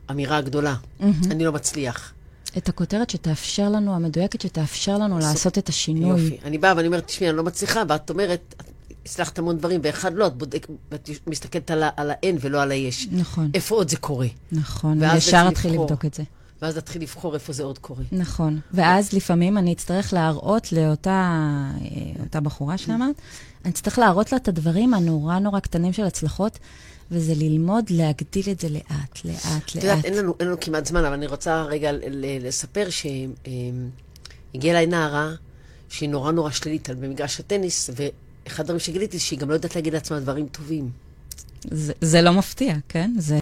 לאמירה הגדולה. אני לא מצליח. את הכותרת שתאפשר לנו, המדויקת שתאפשר לנו לעשות את השינוי. יופי. אני באה ואני אומרת, תשמעי, אני לא מצליחה, ואת אומרת, הצלחת המון דברים, ואחד לא, את בודק, ואת מסתכלת על ה- על האין ולא על היש. נכון, איפה עוד זה קורה? נכון. וישר לבחור. לבדוק את זה. ואז נתחיל לבחור איפה זה עוד קורה. נכון. ואז לפעמים אני אצטרך להראות לאותה אה, אותה בחורה שאמרת, אני אצטרך להראות לה את הדברים הנורא נורא קטנים של הצלחות, וזה ללמוד להגדיל את זה לאט, לאט, לאט. את יודעת, אין לנו, אין לנו כמעט זמן, אבל אני רוצה רגע לספר שהגיעה אליי נערה שהיא נורא נורא שלילית על במגרש הטניס, ואחד הדברים שגיליתי, שהיא גם לא יודעת להגיד לעצמה דברים טובים. זה, זה לא מפתיע, כן? זה...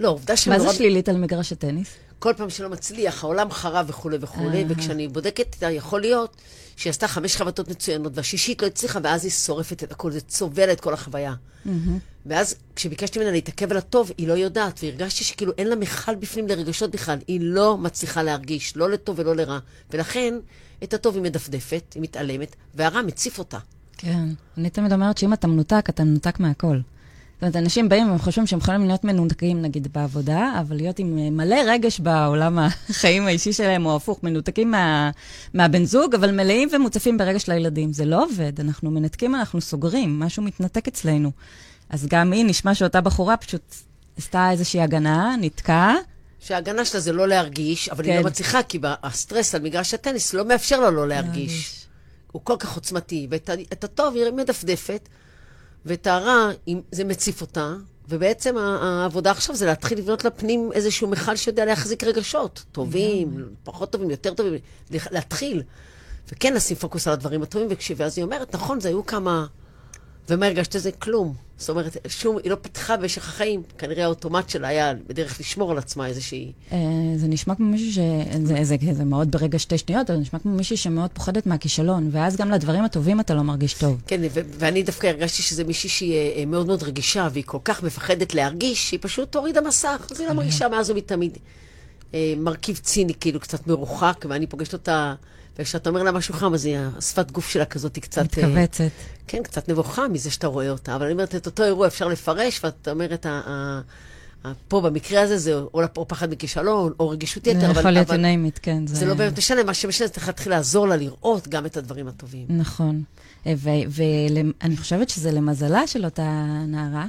לא, עובדה שהיא מה נורא... זה שלילית על מגרש הטניס? כל פעם שלא מצליח, העולם חרב וכולי וכולי. וכשאני בודקת איתה, יכול להיות שהיא עשתה חמש חבטות מצוינות, והשישית לא הצליחה, ואז היא שורפת את הכל, זה צובע את כל החוויה. ואז כשביקשתי ממנה להתעכב על הטוב, היא לא יודעת, והרגשתי שכאילו אין לה מכל בפנים לרגשות בכלל, היא לא מצליחה להרגיש, לא לטוב ולא לרע. ולכן, את הטוב היא מדפדפת, היא מתעלמת, והרע מציף אותה. כן. אני תמיד אומרת שאם אתה מנותק, אתה מנותק מהכל. זאת אומרת, אנשים באים והם חושבים שהם יכולים להיות מנותקים, נגיד, בעבודה, אבל להיות עם אה, מלא רגש בעולם החיים האישי שלהם, או הפוך, מנותקים מה, מהבן זוג, אבל מלאים ומוצפים ברגש לילדים. זה לא עובד, אנחנו מנתקים, אנחנו סוגרים, משהו מתנתק אצלנו. אז גם היא, נשמע שאותה בחורה פשוט עשתה איזושהי הגנה, נתקעה, שההגנה שלה זה לא להרגיש, אבל היא כן. לא מצליחה, כי הסטרס על מגרש הטניס לא מאפשר לה לא להרגיש. הוא כל כך עוצמתי, ואת הטוב היא מדפדפת, היא- זה מציף אותה, ובעצם העבודה עכשיו זה להתחיל לבנות לפנים איזשהו מכל שיודע להחזיק רגשות, טובים, פחות טובים, יותר טובים, לה- להתחיל. וכן לשים פוקוס על הדברים הטובים, וכש- ואז היא אומרת, נכון, זה היו כמה... ומה הרגשת זה? כלום. זאת אומרת, שום, היא לא פיתחה במשך החיים, כנראה האוטומט שלה היה בדרך לשמור על עצמה איזושהי... אה, זה נשמע כמו מישהו ש... זה, זה, זה מאוד ברגע שתי שניות, אבל זה נשמע כמו מישהי שמאוד פוחדת מהכישלון, ואז גם לדברים הטובים אתה לא מרגיש טוב. כן, ו- ואני דווקא הרגשתי שזה מישהי שהיא אה, אה, מאוד מאוד רגישה, והיא כל כך מפחדת להרגיש, שהיא פשוט הורידה מסך. אז היא לא מרגישה מאז ומתמיד. מרכיב ציני, כאילו, קצת מרוחק, ואני פוגשת אותה, וכשאתה אומר לה משהו חם, אז היא, השפת גוף שלה כזאת היא קצת... אה, מתכווצת. כן, קצת נבוכה מזה שאתה רואה אותה. אבל אני אומרת, את אותו אירוע אפשר לפרש, ואת אומרת, פה במקרה הזה זה או, או פחד מכישלון, או רגישות יתר, זה אבל, יכול להיות it, כן. זה לא באמת משנה, מה שמשנה זה צריך להתחיל לעזור לה לראות גם את הדברים הטובים. נכון. ואני חושבת שזה למזלה של אותה נערה,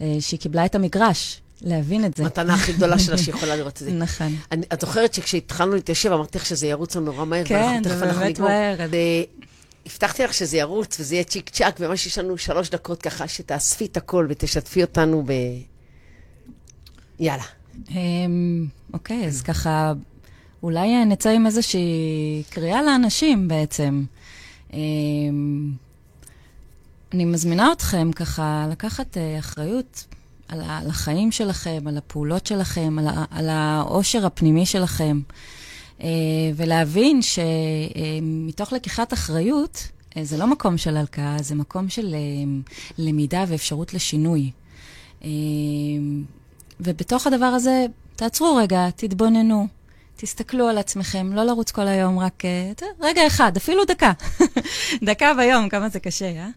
אה, שהיא קיבלה את המגרש, להבין את זה. המתנה הכי גדולה שלה שיכולה לראות את זה. נכון. אני, את זוכרת שכשהתחלנו להתיישב, אמרתי לך שזה ירוץ לנו נורא מהר, כן, זה באמת. מהר. הבטחתי לך שזה ירוץ וזה יהיה צ'יק צ'אק, וממש יש לנו שלוש דקות ככה, שתאספי את הכל ותשתפי אותנו ב... יאללה. אמ, אוקיי, אז ככה, אולי נצא עם איזושהי קריאה לאנשים בעצם. אמ, אני מזמינה אתכם ככה לקחת אה, אחריות על על החיים שלכם, על הפעולות שלכם, על על העושר הפנימי שלכם, אה, ולהבין שמתוך לקיחת אחריות, אה, זה לא מקום של הלקאה, זה מקום של אה, למידה ואפשרות לשינוי. אה, ובתוך הדבר הזה, תעצרו רגע, תתבוננו, תסתכלו על עצמכם, לא לרוץ כל היום, רק אה, רגע אחד, אפילו דקה. דקה ביום, כמה זה קשה, אה?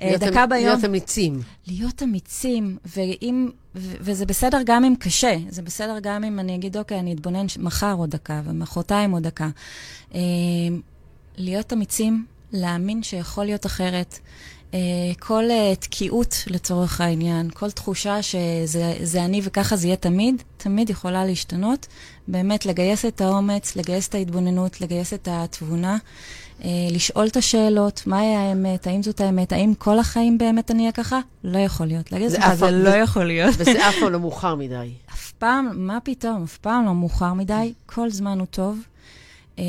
אה? להיות דקה אמ- ביום. להיות אמיצים. להיות אמיצים, ואם, ו- וזה בסדר גם אם קשה, זה בסדר גם אם אני אגיד, אוקיי, אני אתבונן מחר עוד דקה, ומחרתיים עוד דקה. אה, להיות אמיצים, להאמין שיכול להיות אחרת. אה, כל אה, תקיעות לצורך העניין, כל תחושה שזה זה אני וככה זה יהיה תמיד, תמיד יכולה להשתנות. באמת, לגייס את האומץ, לגייס את ההתבוננות, לגייס את התבונה. אה, לשאול את השאלות, מהי האמת, האם זאת האמת, האם כל החיים באמת אני אהיה ככה? לא יכול להיות. לעצמך, אף זה לא יכול להיות. וזה אף פעם לא מאוחר מדי. אף פעם, מה פתאום, אף פעם לא מאוחר מדי, כל זמן הוא טוב. אמ,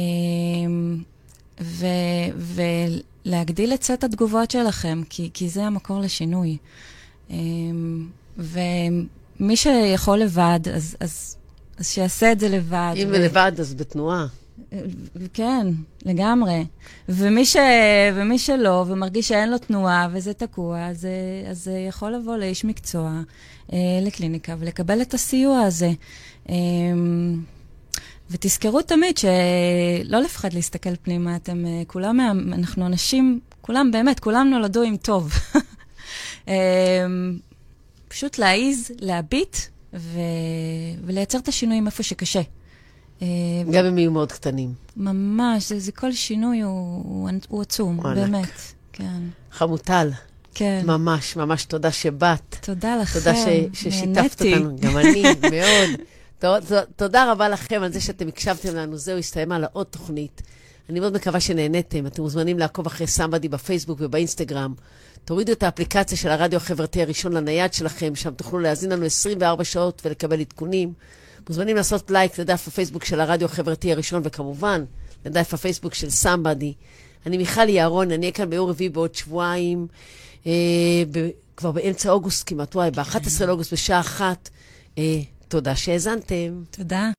ו, ולהגדיל את סט התגובות שלכם, כי, כי זה המקור לשינוי. אמ, ומי שיכול לבד, אז, אז, אז שיעשה את זה לבד. אם ו- לבד, אז בתנועה. כן, לגמרי. ומי, ש... ומי שלא, ומרגיש שאין לו תנועה וזה תקוע, אז, אז יכול לבוא לאיש מקצוע, אה, לקליניקה, ולקבל את הסיוע הזה. אה, ותזכרו תמיד שלא לפחד להסתכל פנימה, אתם אה, כולם, אנחנו אנשים, כולם באמת, כולם נולדו עם טוב. אה, פשוט להעיז, להביט ו... ולייצר את השינויים איפה שקשה. אה, גם אם יהיו מאוד קטנים. ממש, זה, זה כל שינוי הוא, הוא, הוא עצום, הוא ענק. באמת. כן, חמוטל, כן. ממש, ממש תודה שבאת. תודה לכם, תודה ש- ששיתפת נהניתי. אותנו, גם אני, מאוד. תודה רבה לכם על זה שאתם הקשבתם לנו. זהו, הסתיימה לעוד תוכנית. אני מאוד מקווה שנהניתם. אתם מוזמנים לעקוב אחרי סמבדי בפייסבוק ובאינסטגרם. תורידו את האפליקציה של הרדיו החברתי הראשון לנייד שלכם, שם תוכלו להאזין לנו 24 שעות ולקבל עדכונים. מוזמנים לעשות לייק לדף הפייסבוק של הרדיו החברתי הראשון, וכמובן, לדף הפייסבוק של סמבדי. אני מיכל יערון, אני אהיה כאן ביום רביעי בעוד שבועיים, אה, ב- כבר באמצע אוגוסט כמעט, וואי, ב-11 לאוגוסט בשעה אחת. אה, תודה שהאזנתם. תודה.